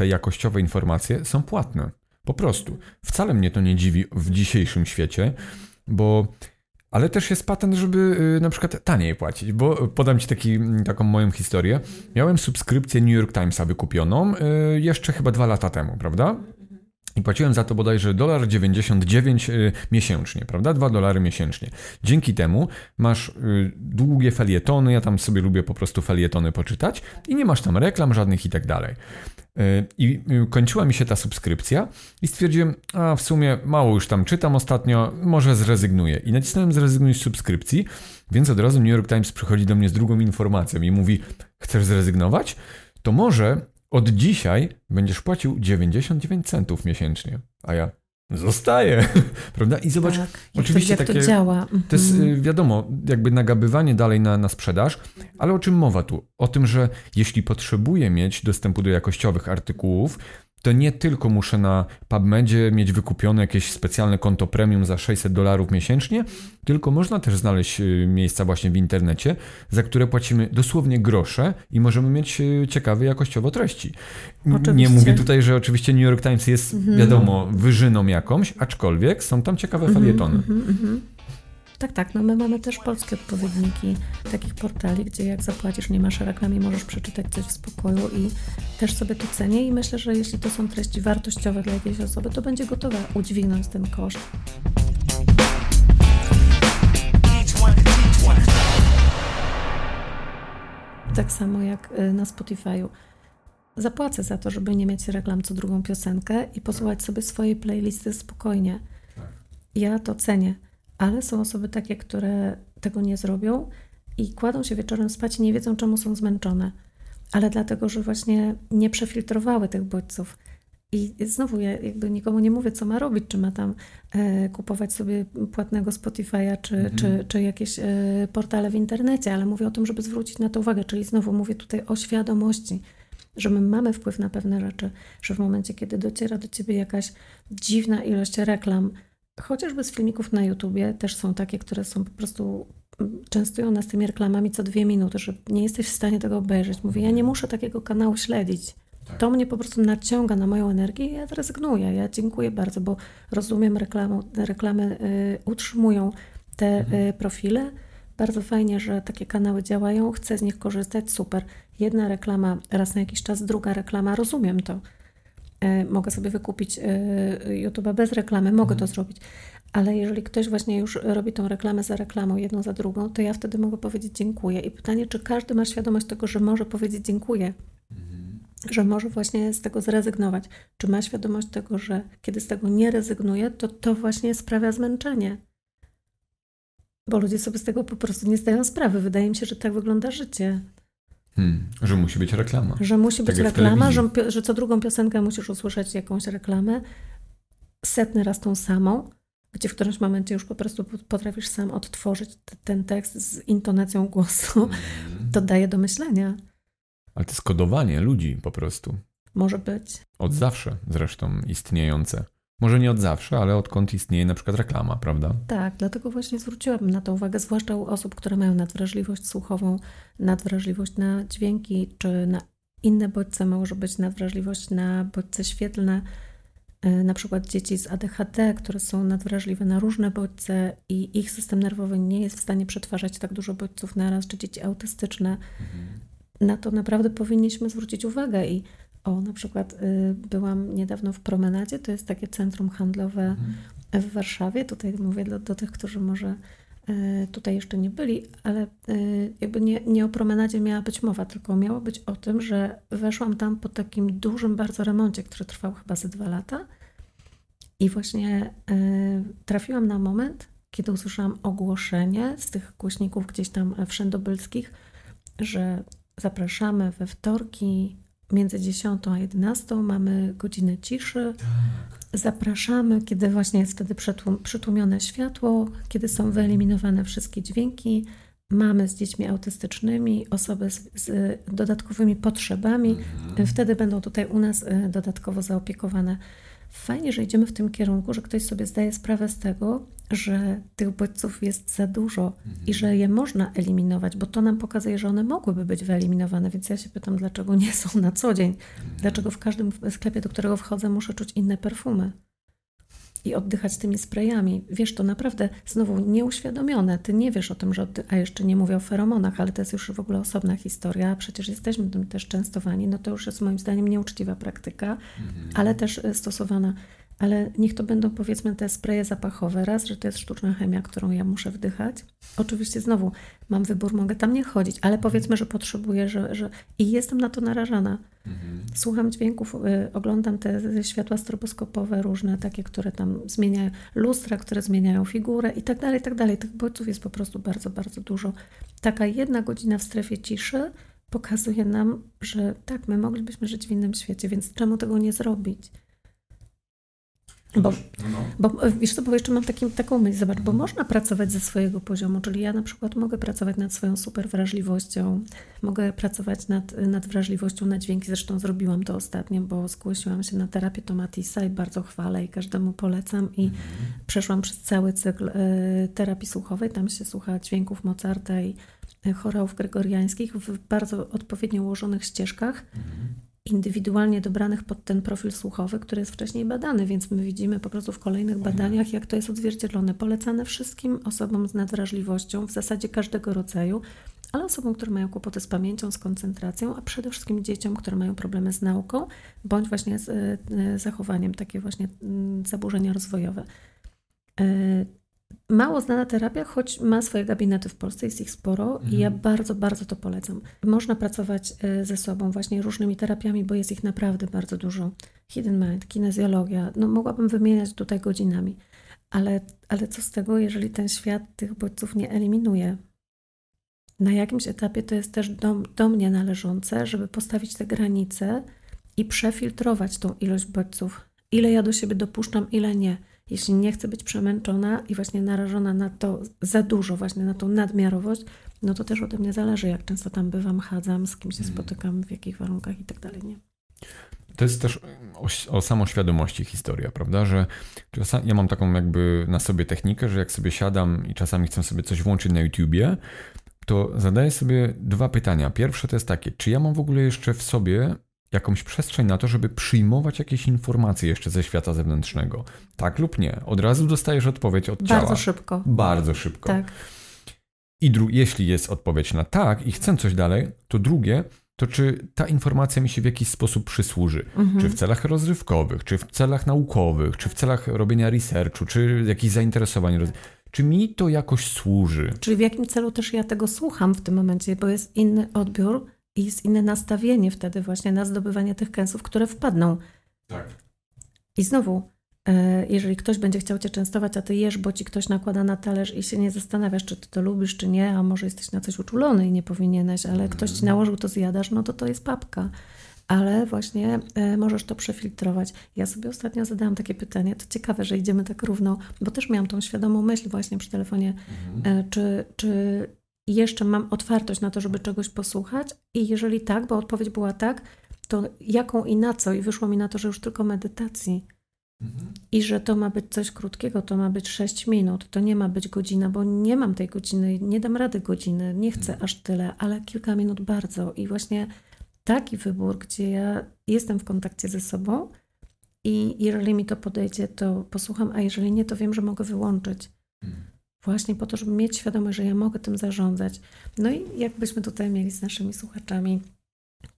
te jakościowe informacje są płatne. Po prostu. Wcale mnie to nie dziwi w dzisiejszym świecie, bo ale też jest patent, żeby y, na przykład taniej płacić, bo podam Ci taki, taką moją historię. Miałem subskrypcję New York Timesa wykupioną y, jeszcze chyba dwa lata temu, prawda? I płaciłem za to bodajże dolar 99 y, miesięcznie, prawda? 2 dolary miesięcznie. Dzięki temu masz y, długie felietony, ja tam sobie lubię po prostu felietony poczytać i nie masz tam reklam żadnych i tak dalej. Y, I kończyła mi się ta subskrypcja i stwierdziłem, a w sumie mało już tam czytam ostatnio, może zrezygnuję. I nacisnąłem zrezygnuj z subskrypcji, więc od razu New York Times przychodzi do mnie z drugą informacją i mówi, chcesz zrezygnować? To może od dzisiaj będziesz płacił 99 centów miesięcznie. A ja zostaję, prawda? I zobacz, tak, oczywiście to, takie, to działa. To jest Mhm. y, wiadomo, jakby nagabywanie dalej na, na sprzedaż, ale o czym mowa tu? O tym, że jeśli potrzebuję mieć dostępu do jakościowych artykułów, to nie tylko muszę na PubMedzie mieć wykupione jakieś specjalne konto premium za 600 dolarów miesięcznie, tylko można też znaleźć y, miejsca właśnie w internecie, za które płacimy dosłownie grosze i możemy mieć y, ciekawe jakościowo treści. N- Nie Oczywiście. mówię tutaj, że oczywiście New York Times jest, Mhm. wiadomo, wyżyną jakąś, aczkolwiek są tam ciekawe felietony. Mhm, mhm. Tak, tak. No my mamy też polskie odpowiedniki takich portali, gdzie jak zapłacisz, nie masz reklam możesz przeczytać coś w spokoju i też sobie to cenię i myślę, że jeśli to są treści wartościowe dla jakiejś osoby, to będzie gotowa udźwignąć ten koszt. Tak samo jak y, na Spotify'u. Zapłacę za to, żeby nie mieć reklam co drugą piosenkę i posłuchać sobie swojej playlisty spokojnie. Ja to cenię, ale są osoby takie, które tego nie zrobią i kładą się wieczorem spać i nie wiedzą, czemu są zmęczone. Ale dlatego, że właśnie nie przefiltrowały tych bodźców. I znowu ja jakby nikomu nie mówię, co ma robić, czy ma tam e, kupować sobie płatnego Spotify'a, czy, Mhm. czy, czy jakieś e, portale w internecie, ale mówię o tym, żeby zwrócić na to uwagę, czyli znowu mówię tutaj o świadomości, że my mamy wpływ na pewne rzeczy, że w momencie, kiedy dociera do ciebie jakaś dziwna ilość reklam, chociażby z filmików na YouTubie, też są takie, które są po prostu mm, częstują nas tymi reklamami co dwie minuty, że nie jesteś w stanie tego obejrzeć. Mówię, ja nie muszę takiego kanału śledzić. To mnie po prostu naciąga na moją energię i ja rezygnuję. Ja dziękuję bardzo, bo rozumiem reklamą, reklamy y, utrzymują te y, profile. Bardzo fajnie, że takie kanały działają, chcę z nich korzystać, super. Jedna reklama raz na jakiś czas, druga reklama, rozumiem to. E, Mogę sobie wykupić e, YouTube'a bez reklamy, mogę to zrobić. Ale jeżeli ktoś właśnie już robi tą reklamę za reklamą, jedną za drugą, to ja wtedy mogę powiedzieć dziękuję. I pytanie, czy każdy ma świadomość tego, że może powiedzieć dziękuję, że może właśnie z tego zrezygnować. Czy ma świadomość tego, że kiedy z tego nie rezygnuje, to to właśnie sprawia zmęczenie. Bo ludzie sobie z tego po prostu nie zdają sprawy. Wydaje mi się, że tak wygląda życie. Hmm, że musi być reklama. Że musi Tak być jak w reklama, że, że co drugą piosenkę musisz usłyszeć jakąś reklamę, setny raz tą samą, gdzie w którymś momencie już po prostu pot- potrafisz sam odtworzyć t- ten tekst z intonacją głosu. To daje do myślenia. Ale to jest kodowanie ludzi po prostu. Może być. Od zawsze zresztą istniejące. Może nie od zawsze, ale odkąd istnieje na przykład reklama, prawda? Tak, dlatego właśnie zwróciłabym na to uwagę, zwłaszcza u osób, które mają nadwrażliwość słuchową, nadwrażliwość na dźwięki, czy na inne bodźce, może być nadwrażliwość na bodźce świetlne, e, na przykład dzieci z ADHD, które są nadwrażliwe na różne bodźce i ich system nerwowy nie jest w stanie przetwarzać tak dużo bodźców naraz, czy dzieci autystyczne. Na to naprawdę powinniśmy zwrócić uwagę i o, na przykład y, byłam niedawno w Promenadzie, to jest takie centrum handlowe w Warszawie. Tutaj mówię do, do tych, którzy może y, tutaj jeszcze nie byli, ale y, jakby nie, nie o promenadzie miała być mowa, tylko miało być o tym, że weszłam tam po takim dużym bardzo remoncie, który trwał chyba ze dwa lata. I właśnie y, trafiłam na moment, kiedy usłyszałam ogłoszenie z tych głośników gdzieś tam wszędobylskich, że zapraszamy we wtorki między 10 a 11 mamy godzinę ciszy. Zapraszamy, kiedy właśnie jest wtedy przytłum, przytłumione światło, kiedy są wyeliminowane wszystkie dźwięki. Mamy z dziećmi autystycznymi, osoby z, z dodatkowymi potrzebami. Wtedy będą tutaj u nas e, dodatkowo zaopiekowane. Fajnie, że idziemy w tym kierunku, że ktoś sobie zdaje sprawę z tego, że tych bodźców jest za dużo mhm. i że je można eliminować, bo to nam pokazuje, że one mogłyby być wyeliminowane. Więc ja się pytam, dlaczego nie są na co dzień? Mhm. Dlaczego w każdym sklepie, do którego wchodzę, muszę czuć inne perfumy? I oddychać tymi sprayami. Wiesz, to naprawdę znowu nieuświadomione. Ty nie wiesz o tym, że oddy- a jeszcze nie mówię o feromonach, ale to jest już w ogóle osobna historia. Przecież jesteśmy tym też częstowani. No to już jest moim zdaniem nieuczciwa praktyka, mhm. ale też e, stosowana ale niech to będą powiedzmy te spreje zapachowe. Raz, że to jest sztuczna chemia, którą ja muszę wdychać. Oczywiście znowu mam wybór, mogę tam nie chodzić, ale powiedzmy, że potrzebuję, że, że... i jestem na to narażana. Mhm. Słucham dźwięków, y, oglądam te światła stroboskopowe różne, takie, które tam zmieniają, lustra, które zmieniają figurę i tak dalej, i tak dalej. Tych bodźców jest po prostu bardzo, bardzo dużo. Taka jedna godzina w strefie ciszy pokazuje nam, że tak, my moglibyśmy żyć w innym świecie, więc czemu tego nie zrobić? Bo, no, no. bo e, wiesz co, bo jeszcze mam taki, taką myśl, zobacz, bo można pracować ze swojego poziomu, czyli ja na przykład mogę pracować nad swoją super wrażliwością, mogę pracować nad, nad wrażliwością na dźwięki, zresztą zrobiłam to ostatnio, bo zgłosiłam się na terapię Tomatisa i bardzo chwalę i każdemu polecam i mhm. przeszłam przez cały cykl y, terapii słuchowej, tam się słucha dźwięków Mozarta i e, chorałów gregoriańskich w bardzo odpowiednio ułożonych ścieżkach. Mhm indywidualnie dobranych pod ten profil słuchowy, który jest wcześniej badany, więc my widzimy po prostu w kolejnych badaniach, jak to jest odzwierciedlone. Polecane wszystkim osobom z nadwrażliwością, w zasadzie każdego rodzaju, ale osobom, które mają kłopoty z pamięcią, z koncentracją, a przede wszystkim dzieciom, które mają problemy z nauką, bądź właśnie z e, zachowaniem, takie właśnie mm, zaburzenia rozwojowe. Mało znana terapia, choć ma swoje gabinety w Polsce, jest ich sporo mhm. i ja mhm. bardzo, bardzo to polecam. Można pracować e, ze sobą właśnie różnymi terapiami, bo jest ich naprawdę bardzo dużo. Hidden Mind, kinezjologia, no mogłabym wymieniać tutaj godzinami, ale, ale co z tego, jeżeli ten świat tych bodźców nie eliminuje? Na jakimś etapie to jest też do, do mnie należące, żeby postawić te granice i przefiltrować tą ilość bodźców. Ile ja do siebie dopuszczam, ile nie jeśli nie chcę być przemęczona i właśnie narażona na to za dużo, właśnie na tą nadmiarowość, no to też ode mnie zależy, jak często tam bywam, chadzam, z kim się hmm. spotykam, w jakich warunkach i tak dalej, nie? To jest też o, o samoświadomości historia, prawda? Że ja mam taką jakby na sobie technikę, że jak sobie siadam i czasami chcę sobie coś włączyć na YouTubie, to zadaję sobie dwa pytania. Pierwsze to jest takie, czy ja mam w ogóle jeszcze w sobie jakąś przestrzeń na to, żeby przyjmować jakieś informacje jeszcze ze świata zewnętrznego. Tak lub nie. Od razu dostajesz odpowiedź od ciała. Bardzo szybko. Bardzo szybko. Tak. I dru- jeśli jest odpowiedź na tak i chcę coś dalej, to drugie, to czy ta informacja mi się w jakiś sposób przysłuży? Mhm. Czy w celach rozrywkowych, czy w celach naukowych, czy w celach robienia researchu, czy jakichś zainteresowań. Czy mi to jakoś służy? Czyli w jakim celu też ja tego słucham w tym momencie, bo jest inny odbiór i jest inne nastawienie wtedy właśnie na zdobywanie tych kęsów, które wpadną. Tak. I znowu, e, jeżeli ktoś będzie chciał cię częstować, a ty jesz, bo ci ktoś nakłada na talerz i się nie zastanawiasz, czy ty to lubisz, czy nie, a może jesteś na coś uczulony i nie powinieneś, ale mm. ktoś ci nałożył, to zjadasz, no to to jest papka. Ale właśnie e, możesz to przefiltrować. Ja sobie ostatnio zadałam takie pytanie, to ciekawe, że idziemy tak równo, bo też miałam tą świadomą myśl właśnie przy telefonie, mm. e, czy, czy jeszcze mam otwartość na to, żeby czegoś posłuchać? I jeżeli tak, bo odpowiedź była tak, to jaką i na co? I wyszło mi na to, że już tylko medytacji. Mhm. I że to ma być coś krótkiego, to ma być 6 minut, to nie ma być godzina, bo nie mam tej godziny, nie dam rady godziny, nie chcę mhm. aż tyle, ale kilka minut bardzo. I właśnie taki wybór, gdzie ja jestem w kontakcie ze sobą i jeżeli mi to podejdzie, to posłucham, a jeżeli nie, to wiem, że mogę wyłączyć. Mhm. Właśnie po to, żeby mieć świadomość, że ja mogę tym zarządzać. No i jakbyśmy tutaj mieli z naszymi słuchaczami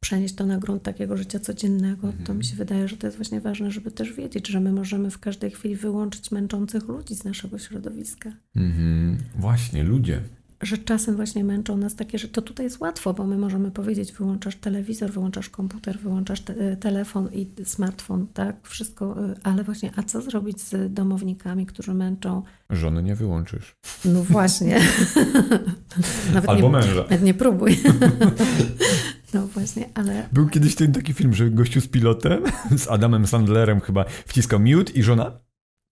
przenieść to na grunt takiego życia codziennego, mhm. to mi się wydaje, że to jest właśnie ważne, żeby też wiedzieć, że my możemy w każdej chwili wyłączyć męczących ludzi z naszego środowiska. Mhm. Właśnie, ludzie że czasem właśnie męczą nas takie, że to tutaj jest łatwo, bo my możemy powiedzieć, wyłączasz telewizor, wyłączasz komputer, wyłączasz te e, telefon i smartfon, tak, wszystko, e, ale właśnie, a co zrobić z domownikami, którzy męczą? Żony nie wyłączysz. No właśnie. nawet Albo nie, męża. Nawet nie próbuj. No właśnie, ale... Był kiedyś ten taki film, że gościu z pilotem, z Adamem Sandlerem chyba wciskał mute i żona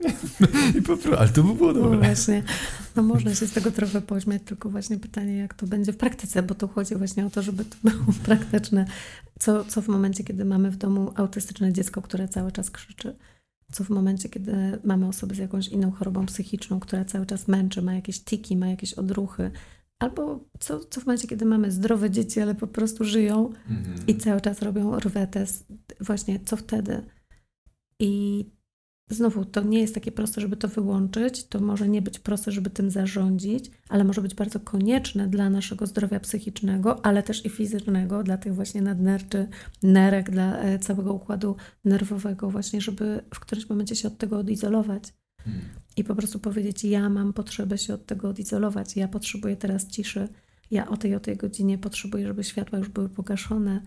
I po prostu, ale to by było dobre. No właśnie, no można się z tego trochę pośmiać, tylko właśnie pytanie, jak to będzie w praktyce, bo tu chodzi właśnie o to, żeby to było praktyczne. Co, co w momencie, kiedy mamy w domu autystyczne dziecko, które cały czas krzyczy? co w momencie, kiedy mamy osobę z jakąś inną chorobą psychiczną, która cały czas męczy, ma jakieś tiki, ma jakieś odruchy, albo co, co w momencie, kiedy mamy zdrowe dzieci, ale po prostu żyją mhm. i cały czas robią rwetę, właśnie co wtedy? I Znowu, to nie jest takie proste, żeby to wyłączyć, to może nie być proste, żeby tym zarządzić, ale może być bardzo konieczne dla naszego zdrowia psychicznego, ale też i fizycznego, dla tych właśnie nadnerczy, nerek, dla e, całego układu nerwowego, właśnie, żeby w którymś momencie się od tego odizolować. Hmm. I po prostu powiedzieć, ja mam potrzebę się od tego odizolować, ja potrzebuję teraz ciszy, ja o tej o tej godzinie potrzebuję, żeby światła już były pogaszone,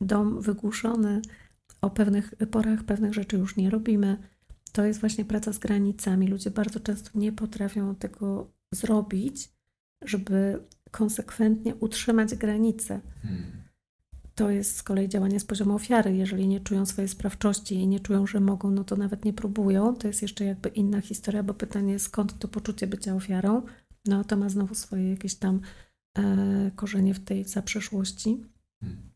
dom wygłuszony, o pewnych porach pewnych rzeczy już nie robimy to jest właśnie praca z granicami. Ludzie bardzo często nie potrafią tego zrobić, żeby konsekwentnie utrzymać granice. Hmm. To jest z kolei działanie z poziomu ofiary. Jeżeli nie czują swojej sprawczości i nie czują, że mogą, no to nawet nie próbują. To jest jeszcze jakby inna historia, bo pytanie skąd to poczucie bycia ofiarą. No to ma znowu swoje jakieś tam e, korzenie w tej zaprzeszłości. Hmm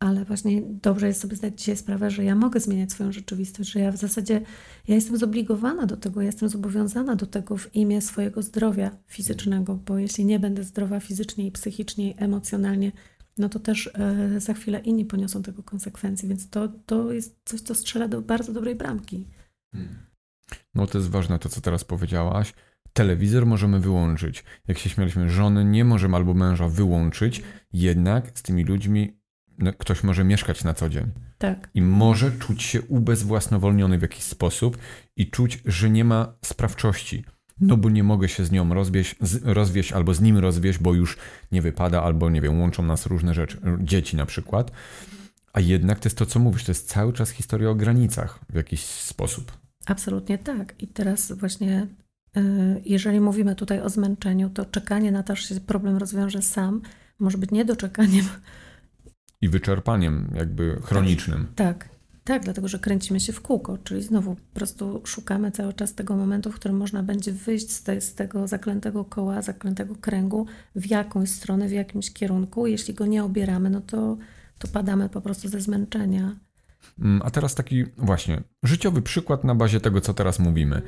ale właśnie dobrze jest sobie zdać dzisiaj sprawę, że ja mogę zmieniać swoją rzeczywistość, że ja w zasadzie ja jestem zobligowana do tego, ja jestem zobowiązana do tego w imię swojego zdrowia fizycznego, bo jeśli nie będę zdrowa fizycznie i psychicznie i emocjonalnie, no to też e, za chwilę inni poniosą tego konsekwencje, więc to, to jest coś, co strzela do bardzo dobrej bramki. Hmm. No to jest ważne to, co teraz powiedziałaś. Telewizor możemy wyłączyć. Jak się śmialiśmy, żony nie możemy albo męża wyłączyć, jednak z tymi ludźmi ktoś może mieszkać na co dzień. Tak. I może czuć się ubezwłasnowolniony w jakiś sposób i czuć, że nie ma sprawczości. No bo nie mogę się z nią rozwieść, z, rozwieść albo z nim rozwieść, bo już nie wypada, albo nie wiem, łączą nas różne rzeczy, dzieci na przykład. A jednak to jest to, co mówisz, to jest cały czas historia o granicach w jakiś sposób. Absolutnie tak. I teraz właśnie, y, jeżeli mówimy tutaj o zmęczeniu, to czekanie na to, że się problem rozwiąże sam, może być niedoczekaniem, i wyczerpaniem jakby chronicznym. Tak, tak, dlatego że kręcimy się w kółko, czyli znowu po prostu szukamy cały czas tego momentu, w którym można będzie wyjść z, te, z tego zaklętego koła, zaklętego kręgu w jakąś stronę, w jakimś kierunku. Jeśli go nie obieramy, no to, to padamy po prostu ze zmęczenia. Mm, a teraz taki właśnie życiowy przykład na bazie tego, co teraz mówimy.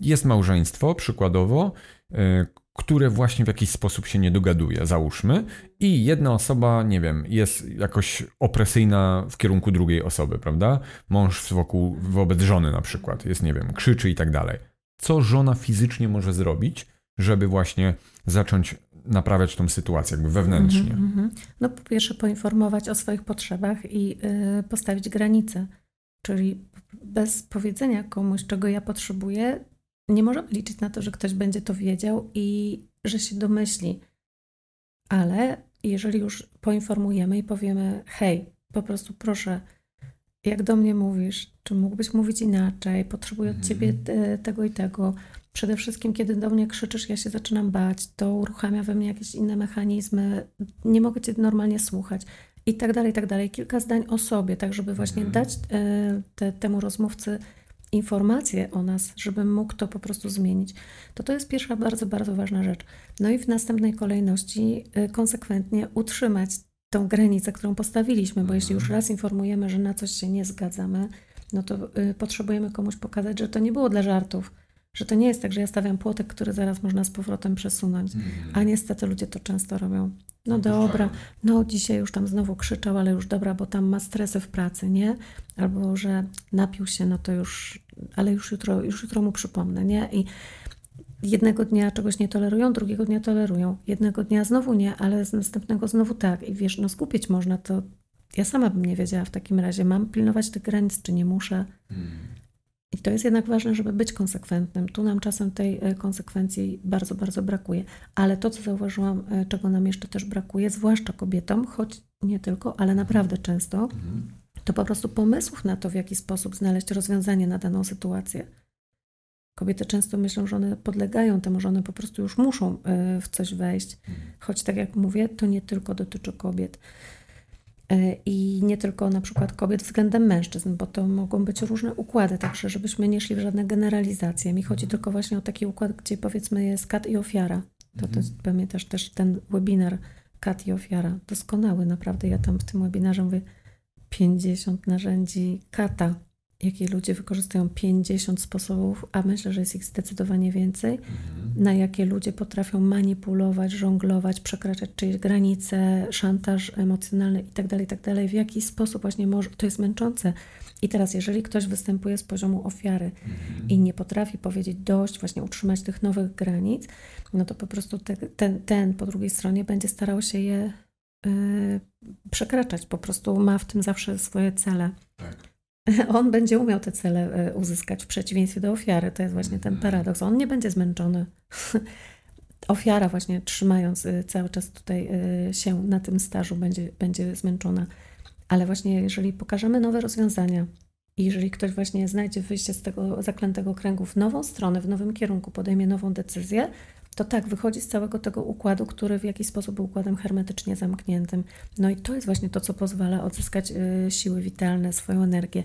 Jest małżeństwo, przykładowo, które właśnie w jakiś sposób się nie dogaduje, załóżmy, i jedna osoba, nie wiem, jest jakoś opresyjna w kierunku drugiej osoby, prawda? Mąż wokół, wobec żony na przykład jest, nie wiem, krzyczy i tak dalej. Co żona fizycznie może zrobić, żeby właśnie zacząć naprawiać tą sytuację jakby wewnętrznie? Mm -hmm. No po pierwsze poinformować o swoich potrzebach i yy, postawić granice. Czyli bez powiedzenia komuś, czego ja potrzebuję, nie możemy liczyć na to, że ktoś będzie to wiedział i że się domyśli. Ale jeżeli już poinformujemy i powiemy, hej, po prostu proszę, jak do mnie mówisz, czy mógłbyś mówić inaczej, potrzebuję od ciebie mhm. tego i tego. Przede wszystkim, kiedy do mnie krzyczysz, ja się zaczynam bać, to uruchamia we mnie jakieś inne mechanizmy, nie mogę cię normalnie słuchać i tak dalej, i tak dalej. Kilka zdań o sobie, tak żeby właśnie mhm. dać e, te, temu rozmówcy informacje o nas, żeby mógł to po prostu zmienić, to to jest pierwsza bardzo, bardzo ważna rzecz. No i w następnej kolejności y, konsekwentnie utrzymać tą granicę, którą postawiliśmy, bo jeśli już mhm. raz informujemy, że na coś się nie zgadzamy, no to y, potrzebujemy komuś pokazać, że to nie było dla żartów, że to nie jest tak, że ja stawiam płotek, który zaraz można z powrotem przesunąć, mm. a niestety ludzie to często robią. No dobra, no dzisiaj już tam znowu krzyczał, ale już dobra, bo tam ma stresy w pracy, nie? Albo że napił się, no to już, ale już jutro, już jutro mu przypomnę, nie? I jednego dnia czegoś nie tolerują, drugiego dnia tolerują, jednego dnia znowu nie, ale z następnego znowu tak. I wiesz, no skupić można to. Ja sama bym nie wiedziała w takim razie, mam pilnować tych granic, czy nie muszę. Hmm. I to jest jednak ważne, żeby być konsekwentnym. Tu nam czasem tej e, konsekwencji bardzo, bardzo brakuje. Ale to, co zauważyłam, e, czego nam jeszcze też brakuje, zwłaszcza kobietom, choć nie tylko, ale naprawdę często, to po prostu pomysłów na to, w jaki sposób znaleźć rozwiązanie na daną sytuację. Kobiety często myślą, że one podlegają temu, że one po prostu już muszą e, w coś wejść. Choć tak jak mówię, to nie tylko dotyczy kobiet. E, I nie tylko na przykład kobiet względem mężczyzn, bo to mogą być różne układy, także żebyśmy nie szli w żadne generalizacje. Mi chodzi mhm. tylko właśnie o taki układ, gdzie powiedzmy jest kat i ofiara. To, to jest, pamiętasz też ten webinar kat i ofiara. Doskonały, naprawdę. Ja tam w tym webinarze mówię 50 narzędzi kata jakie ludzie wykorzystują 50 sposobów, a myślę, że jest ich zdecydowanie więcej, na jakie ludzie potrafią manipulować, żonglować, przekraczać czyjeś granice, szantaż emocjonalny itd., itd., w jaki sposób właśnie może, to jest męczące. I teraz, jeżeli ktoś występuje z poziomu ofiary i nie potrafi powiedzieć dość, właśnie utrzymać tych nowych granic, no to po prostu te, ten, ten po drugiej stronie będzie starał się je yy, przekraczać. Po prostu ma w tym zawsze swoje cele. Tak. On będzie umiał te cele e, uzyskać w przeciwieństwie do ofiary. To jest właśnie ten paradoks. On nie będzie zmęczony. Ofiara właśnie trzymając e, cały czas tutaj e, się na tym stażu będzie, będzie zmęczona. Ale właśnie jeżeli pokażemy nowe rozwiązania i jeżeli ktoś właśnie znajdzie wyjście z tego zaklętego kręgu w nową stronę, w nowym kierunku, podejmie nową decyzję, to tak, wychodzi z całego tego układu, który w jakiś sposób był układem hermetycznie zamkniętym. No i to jest właśnie to, co pozwala odzyskać y, siły witalne, swoją energię.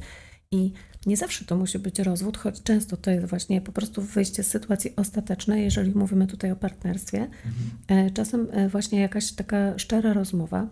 I nie zawsze to musi być rozwód, choć często to jest właśnie po prostu wyjście z sytuacji ostatecznej, jeżeli mówimy tutaj o partnerstwie. Mhm. Czasem e, właśnie jakaś taka szczera rozmowa,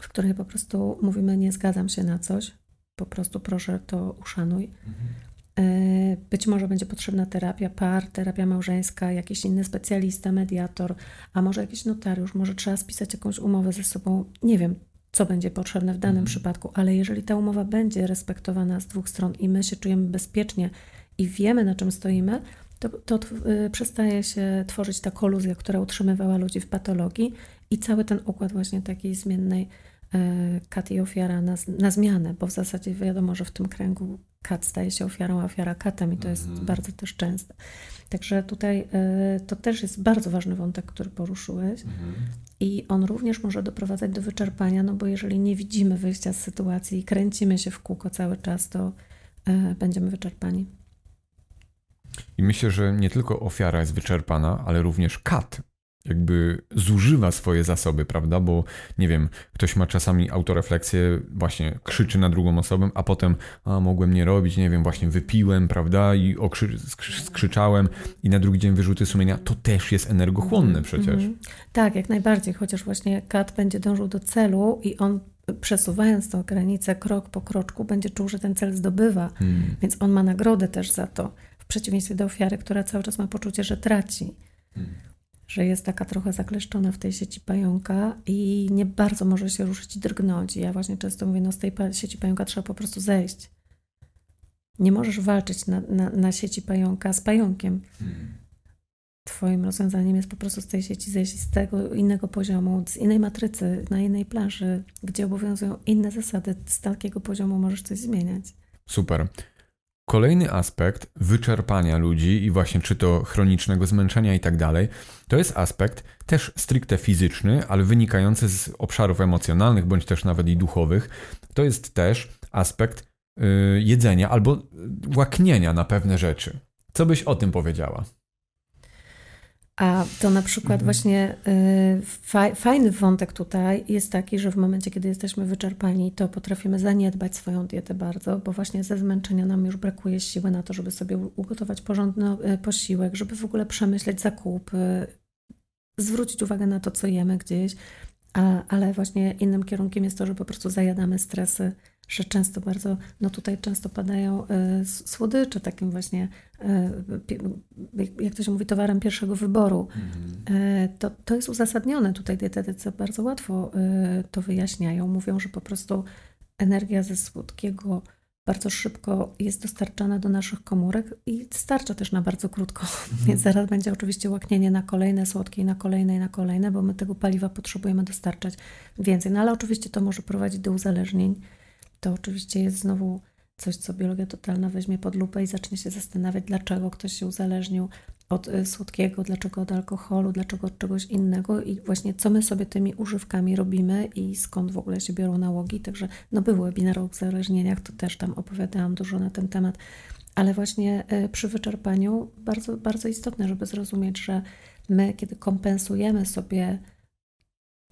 w której po prostu mówimy: Nie zgadzam się na coś, po prostu proszę to uszanuj. Mhm. E, być może będzie potrzebna terapia par, terapia małżeńska, jakiś inny specjalista, mediator, a może jakiś notariusz, może trzeba spisać jakąś umowę ze sobą. Nie wiem, co będzie potrzebne w danym mhm. przypadku, ale jeżeli ta umowa będzie respektowana z dwóch stron i my się czujemy bezpiecznie i wiemy, na czym stoimy, to, to y, przestaje się tworzyć ta koluzja, która utrzymywała ludzi w patologii i cały ten układ właśnie takiej zmiennej E, kat i ofiara na, na zmianę, bo w zasadzie wiadomo, że w tym kręgu kat staje się ofiarą, a ofiara katem i to jest mhm. bardzo też częste. Także tutaj e, to też jest bardzo ważny wątek, który poruszyłeś mhm. i on również może doprowadzać do wyczerpania, no bo jeżeli nie widzimy wyjścia z sytuacji i kręcimy się w kółko cały czas, to e, będziemy wyczerpani. I myślę, że nie tylko ofiara jest wyczerpana, ale również kat jakby zużywa swoje zasoby, prawda? Bo nie wiem, ktoś ma czasami autorefleksję, właśnie krzyczy na drugą osobę, a potem, a mogłem nie robić, nie wiem, właśnie wypiłem, prawda? I okrzy, skrzyczałem i na drugi dzień wyrzuty sumienia. To też jest energochłonne przecież. -hmm. Tak, jak najbardziej, chociaż właśnie kat będzie dążył do celu i on przesuwając tą granicę krok po kroczku, będzie czuł, że ten cel zdobywa, hmm. więc on ma nagrodę też za to, w przeciwieństwie do ofiary, która cały czas ma poczucie, że traci. Hmm że jest taka trochę zakleszczona w tej sieci pająka i nie bardzo może się ruszyć i drgnąć. I ja właśnie często mówię, no z tej sieci pająka trzeba po prostu zejść. Nie możesz walczyć na, na, na sieci pająka z pająkiem. Hmm. Twoim rozwiązaniem jest po prostu z tej sieci zejść z tego innego poziomu, z innej matrycy, na innej plaży, gdzie obowiązują inne zasady. Z takiego poziomu możesz coś zmieniać. Super. Kolejny aspekt wyczerpania ludzi i właśnie czy to chronicznego zmęczenia i tak dalej, to jest aspekt też stricte fizyczny, ale wynikający z obszarów emocjonalnych bądź też nawet i duchowych. To jest też aspekt yy, jedzenia albo łaknienia na pewne rzeczy. Co byś o tym powiedziała? A to na przykład mhm. właśnie y, fajny wątek tutaj jest taki, że w momencie, kiedy jesteśmy wyczerpani, to potrafimy zaniedbać swoją dietę bardzo, bo właśnie ze zmęczenia nam już brakuje siły na to, żeby sobie ugotować porządny y, posiłek, żeby w ogóle przemyśleć zakupy, zwrócić uwagę na to, co jemy gdzieś, a, ale właśnie innym kierunkiem jest to, że po prostu zajadamy stresy że często bardzo, no tutaj często padają y, słodycze takim właśnie, y, jak to się mówi, towarem pierwszego wyboru. Mhm. Y, to, to jest uzasadnione. Tutaj dietetycy bardzo łatwo to wyjaśniają. Mówią, że po prostu energia ze słodkiego bardzo szybko jest dostarczana do naszych komórek i starcza też na bardzo krótko. Mhm. Więc zaraz będzie oczywiście łaknienie na kolejne słodkie i na kolejne i na kolejne, bo my tego paliwa potrzebujemy dostarczać więcej. No ale oczywiście to może prowadzić do uzależnień to oczywiście jest znowu coś, co biologia totalna weźmie pod lupę i zacznie się zastanawiać, dlaczego ktoś się uzależnił od y, słodkiego, dlaczego od alkoholu, dlaczego od czegoś innego i właśnie co my sobie tymi używkami robimy i skąd w ogóle się biorą nałogi. Także no był webinar o uzależnieniach, to też tam opowiadałam dużo na ten temat, ale właśnie y, przy wyczerpaniu bardzo, bardzo istotne, żeby zrozumieć, że my, kiedy kompensujemy sobie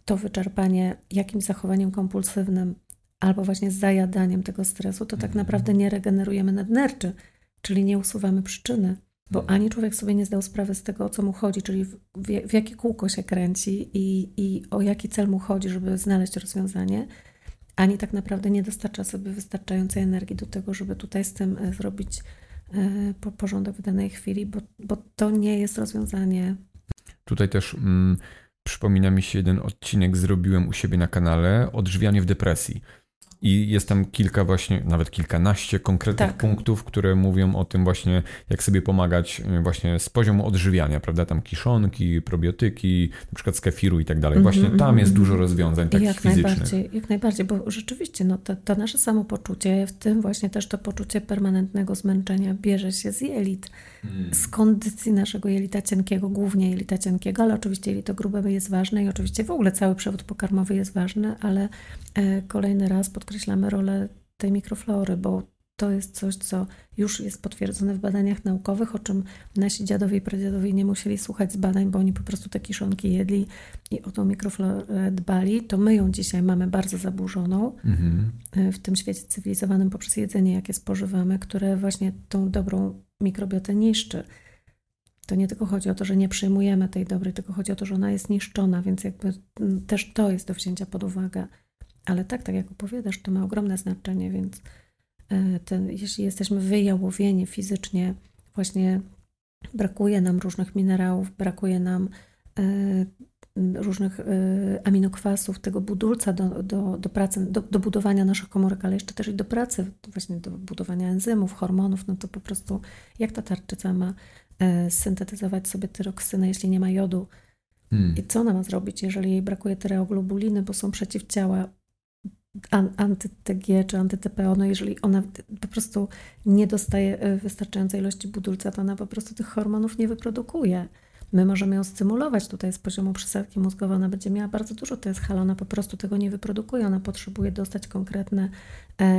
to wyczerpanie jakimś zachowaniem kompulsywnym, albo właśnie z zajadaniem tego stresu, to tak mhm. naprawdę nie regenerujemy nadnerczy, czyli nie usuwamy przyczyny, bo mhm. ani człowiek sobie nie zdał sprawy z tego, o co mu chodzi, czyli w, w, jakie kółko się kręci i, i o jaki cel mu chodzi, żeby znaleźć rozwiązanie, ani tak naprawdę nie dostarcza sobie wystarczającej energii do tego, żeby tutaj z tym e, zrobić e, porządek w danej chwili, bo, bo to nie jest rozwiązanie. Tutaj też mm, przypomina mi się jeden odcinek, zrobiłem u siebie na kanale Odżywianie w depresji. I jest tam kilka właśnie, nawet kilkanaście konkretnych tak. punktów, które mówią o tym właśnie, jak sobie pomagać y, właśnie z poziomu odżywiania, prawda? Tam kiszonki, probiotyki, na przykład z kefiru i tak dalej. Właśnie mm -hmm, tam jest dużo rozwiązań takich jak fizycznych. Najbardziej, jak najbardziej, bo rzeczywiście no, to, to nasze samopoczucie, w tym właśnie też to poczucie permanentnego zmęczenia bierze się z jelit, hmm. z kondycji naszego jelita cienkiego, głównie jelita cienkiego, ale oczywiście jelito grube jest ważne i oczywiście w ogóle cały przewód pokarmowy jest ważny, ale e, kolejny raz pod podkreślamy rolę tej mikroflory, bo to jest coś, co już jest potwierdzone w badaniach naukowych, o czym nasi dziadowie i pradziadowie nie musieli słuchać z badań, bo oni po prostu te kiszonki jedli i o tą mikroflorę dbali. To my ją dzisiaj mamy bardzo zaburzoną mhm. w tym świecie cywilizowanym poprzez jedzenie, jakie spożywamy, które właśnie tą dobrą mikrobiotę niszczy. To nie tylko chodzi o to, że nie przyjmujemy tej dobrej, tylko chodzi o to, że ona jest niszczona, więc jakby też to jest do wzięcia pod uwagę. Ale tak, tak jak opowiadasz, to ma ogromne znaczenie, więc e, ten, jeśli jesteśmy wyjałowieni fizycznie, właśnie brakuje nam różnych minerałów, brakuje nam e, różnych e, aminokwasów, tego budulca do, do, do pracy, do, do budowania naszych komórek, ale jeszcze też i do pracy, właśnie do budowania enzymów, hormonów, no to po prostu jak ta tarczyca ma syntetyzować sobie tyroksynę, jeśli nie ma jodu, Hmm. I co ona ma zrobić, jeżeli jej brakuje tyreoglobuliny, bo są przeciwciała anty-TG czy anty-TPO, no jeżeli ona po prostu nie dostaje e, wystarczającej ilości budulca, to ona po prostu tych hormonów nie wyprodukuje. My możemy ją stymulować tutaj z poziomu przesadki mózgowej, ona będzie miała bardzo dużo TSH, ale ona po prostu tego nie wyprodukuje, ona potrzebuje dostać konkretne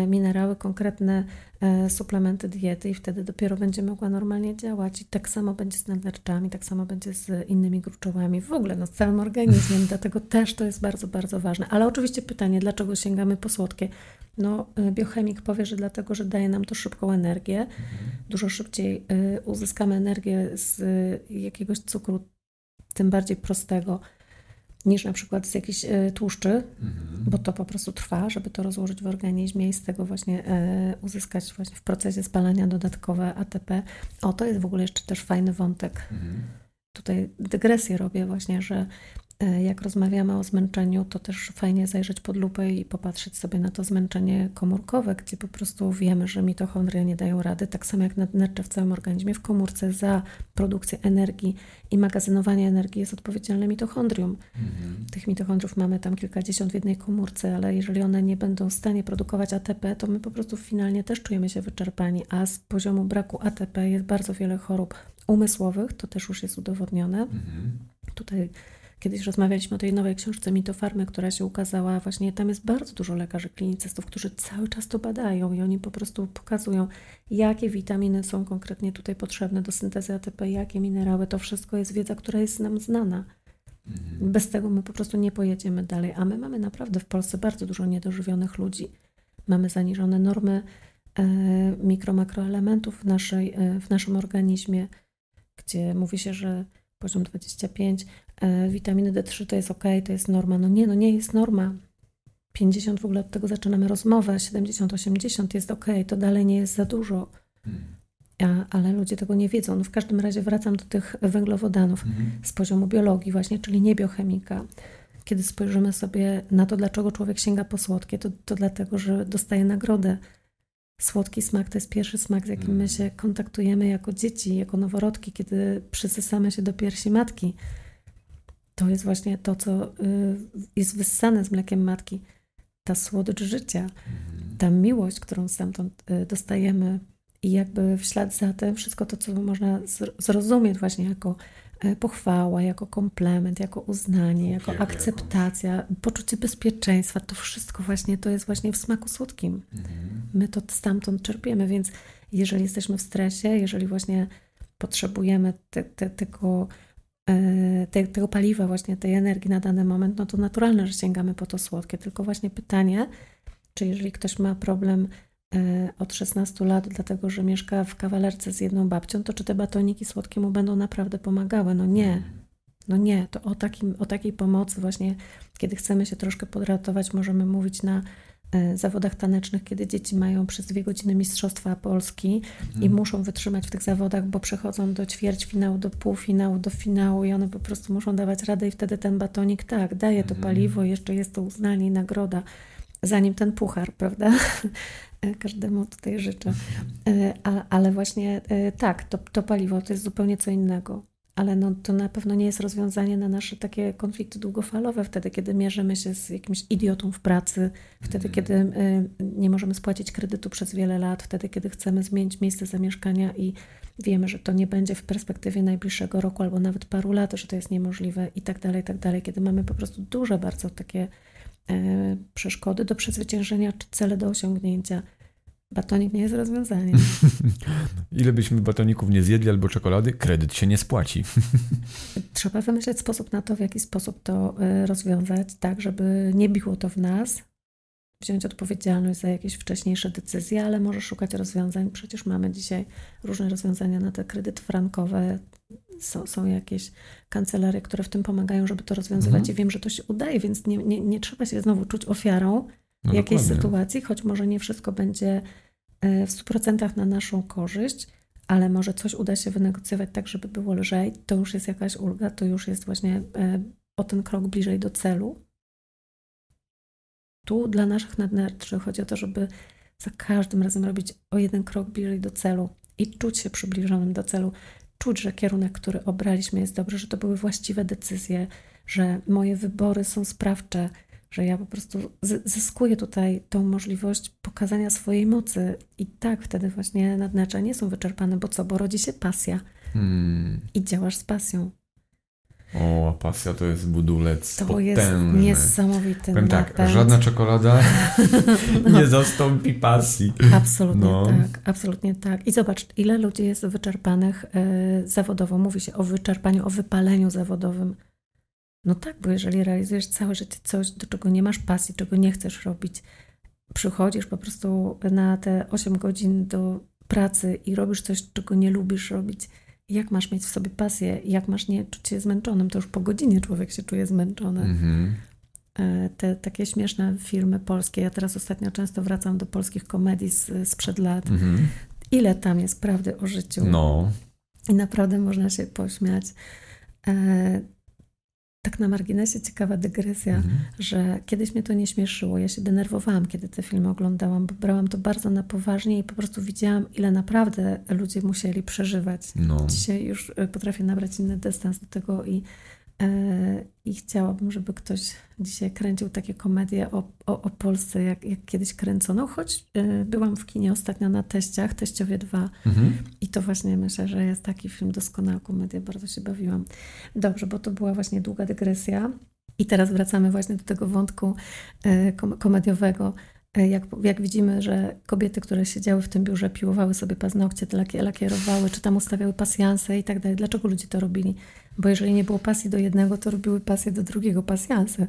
minerały, konkretne e, suplementy diety i wtedy dopiero będzie mogła normalnie działać. I tak samo będzie z nadnerczami, tak samo będzie z innymi gruczołami, w ogóle no, z całym organizmem, dlatego też to jest bardzo, bardzo ważne. Ale oczywiście pytanie, dlaczego sięgamy po słodkie? No, e, biochemik powie, że dlatego, że daje nam to szybką energię. Mhm. Dużo szybciej e, uzyskamy energię z jakiegoś cukru, tym bardziej prostego, niż na przykład z jakichś e, tłuszczy, mhm. bo to po prostu trwa, żeby to rozłożyć w organizmie i z tego właśnie uzyskać właśnie w procesie spalania dodatkowe ATP. O, to jest w ogóle jeszcze też fajny wątek. Mhm. Tutaj dygresję robię właśnie, że E, jak rozmawiamy o zmęczeniu, to też fajnie zajrzeć pod lupę i popatrzeć sobie na to zmęczenie komórkowe, gdzie po prostu wiemy, że mitochondria nie dają rady, tak samo jak nadnercze w całym organizmie. W komórce za produkcję energii i magazynowanie energii jest odpowiedzialne mitochondrium. Mhm. Tych mitochondriów mamy tam kilkadziesiąt w jednej komórce, ale jeżeli one nie będą w stanie produkować ATP, to my po prostu finalnie też czujemy się wyczerpani, a z poziomu braku ATP jest bardzo wiele chorób umysłowych, to też już jest udowodnione. Mhm. Tutaj Kiedyś rozmawialiśmy o tej nowej książce Mitofarmy, która się ukazała. Właśnie tam jest bardzo dużo lekarzy klinicystów, którzy cały czas to badają i oni po prostu pokazują, jakie witaminy są konkretnie tutaj potrzebne do syntezy ATP, jakie minerały. To wszystko jest wiedza, która jest nam znana. Mhm. Bez tego my po prostu nie pojedziemy dalej. A my mamy naprawdę w Polsce bardzo dużo niedożywionych ludzi. Mamy zaniżone normy e, mikro, makroelementów w, naszej, e, w naszym organizmie, gdzie mówi się, że poziom 25, e, witaminy D3 to jest ok, to jest norma. No nie, no nie jest norma. 50 w ogóle od tego zaczynamy rozmowę, 70, 80 jest ok, to dalej nie jest za dużo. A, ale ludzie tego nie wiedzą. No w każdym razie wracam do tych węglowodanów mhm. z poziomu biologii właśnie, czyli nie biochemika. Kiedy spojrzymy sobie na to, dlaczego człowiek sięga po słodkie, to, to dlatego, że dostaje nagrodę Słodki smak to jest pierwszy smak, z jakim my mm. się kontaktujemy jako dzieci, jako noworodki, kiedy przysysamy się do piersi matki. To jest właśnie to, co y, jest wyssane z mlekiem matki. Ta słodycz życia, mhm. ta miłość, którą stamtąd y, dostajemy i jakby w ślad za tym wszystko to, co można zrozumieć właśnie jako pochwała, jako komplement, jako uznanie, jako akceptacja, poczucie bezpieczeństwa, to wszystko właśnie to jest właśnie w smaku słodkim. Mhm. My to stamtąd czerpiemy, więc jeżeli jesteśmy w stresie, jeżeli właśnie potrzebujemy te, te, tego, e, te, tego paliwa, właśnie tej energii na dany moment, no to naturalne, że sięgamy po to słodkie. Tylko właśnie pytanie, czy jeżeli ktoś ma problem E, od 16 lat, dlatego że mieszka w kawalerce z jedną babcią, to czy te batoniki słodkie mu będą naprawdę pomagały? No nie. No nie, to o, takim, o takiej pomocy właśnie, kiedy chcemy się troszkę podratować, możemy mówić na e, zawodach tanecznych, kiedy dzieci mają przez dwie godziny Mistrzostwa Polski mhm. i muszą wytrzymać w tych zawodach, bo przechodzą do ćwierćfinału, do półfinału, do finału i one po prostu muszą dawać radę i wtedy ten batonik, tak, daje to mhm. paliwo, jeszcze jest to uznanie i nagroda, zanim ten puchar, prawda? Każdemu tutaj życzę. Mhm. Ale właśnie tak, to, to paliwo to jest zupełnie co innego ale no, to na pewno nie jest rozwiązanie na nasze takie konflikty długofalowe, wtedy, kiedy mierzymy się z jakimś idiotą w pracy, wtedy, mhm. kiedy y, nie możemy spłacić kredytu przez wiele lat, wtedy, kiedy chcemy zmienić miejsce zamieszkania i wiemy, że to nie będzie w perspektywie najbliższego roku albo nawet paru lat, że to jest niemożliwe i tak dalej, i tak dalej, kiedy mamy po prostu duże bardzo takie e, przeszkody do przezwyciężenia czy cele do osiągnięcia Batonik nie jest rozwiązaniem. Ile byśmy batoników nie zjedli albo czekolady, kredyt się nie spłaci. Trzeba wymyśleć sposób na to, w jaki sposób to e, rozwiązać, tak, żeby nie biło to w nas, wziąć odpowiedzialność za jakieś wcześniejsze decyzje, ale może szukać rozwiązań. Przecież mamy dzisiaj różne rozwiązania na te kredyty frankowe. Są, są jakieś kancelarie, które w tym pomagają, żeby to rozwiązywać mhm. i wiem, że to się udaje, więc nie, nie, nie trzeba się znowu czuć ofiarą no jakiejś dokładnie. sytuacji, choć może nie wszystko będzie e, w 100% na naszą korzyść, ale może coś uda się wynegocjować tak, żeby było lżej, to już jest jakaś ulga, to już jest właśnie e, o ten krok bliżej do celu. Tu dla naszych nadnerczy chodzi o to, żeby za każdym razem robić o jeden krok bliżej do celu i czuć się przybliżonym do celu, czuć, że kierunek, który obraliśmy jest dobry, że to były właściwe decyzje, że moje wybory są sprawcze, że ja po prostu zyskuję tutaj tą możliwość pokazania swojej mocy i tak wtedy właśnie nadnacza nie są wyczerpane, bo co, bo rodzi się pasja hmm. i działasz z pasją. O, pasja to jest budulec To potężny. jest niesamowity Powiem tak, żadna czekolada no. nie zastąpi pasji. Absolutnie no. tak, absolutnie tak. I zobacz, ile ludzi jest wyczerpanych y, zawodowo. Mówi się o wyczerpaniu, o wypaleniu zawodowym. No tak, bo jeżeli realizujesz całe życie coś, do czego nie masz pasji, czego nie chcesz robić, przychodzisz po prostu na te 8 godzin do pracy i robisz coś, czego nie lubisz robić, jak masz mieć w sobie pasję, jak masz nie czuć się zmęczonym, to już po godzinie człowiek się czuje zmęczony. Mm-hmm. Te takie śmieszne filmy polskie, ja teraz ostatnio często wracam do polskich komedii z, sprzed lat. Mm-hmm. Ile tam jest prawdy o życiu? No. I naprawdę można się pośmiać. Tak na marginesie ciekawa dygresja, mhm. że kiedyś mnie to nie śmieszyło. Ja się denerwowałam, kiedy te filmy oglądałam, bo brałam to bardzo na poważnie i po prostu widziałam, ile naprawdę ludzie musieli przeżywać. No. Dzisiaj już e, potrafię nabrać inny dystans do tego i I chciałabym, żeby ktoś dzisiaj kręcił takie komedie o, o, o Polsce, jak, jak kiedyś kręcono, choć e, byłam w kinie ostatnio na teściach, Teściowie 2 mhm. i to właśnie myślę, że jest taki film, doskonała komedia, bardzo się bawiłam. Dobrze, bo to była właśnie długa dygresja i teraz wracamy właśnie do tego wątku e, komediowego. Jak, jak widzimy, że kobiety, które siedziały w tym biurze, piłowały sobie paznokcie, lakierowały, czy tam ustawiały pasjanse i tak dalej. Dlaczego ludzie to robili? Bo jeżeli nie było pasji do jednego, to robiły pasję do drugiego, pasjanse.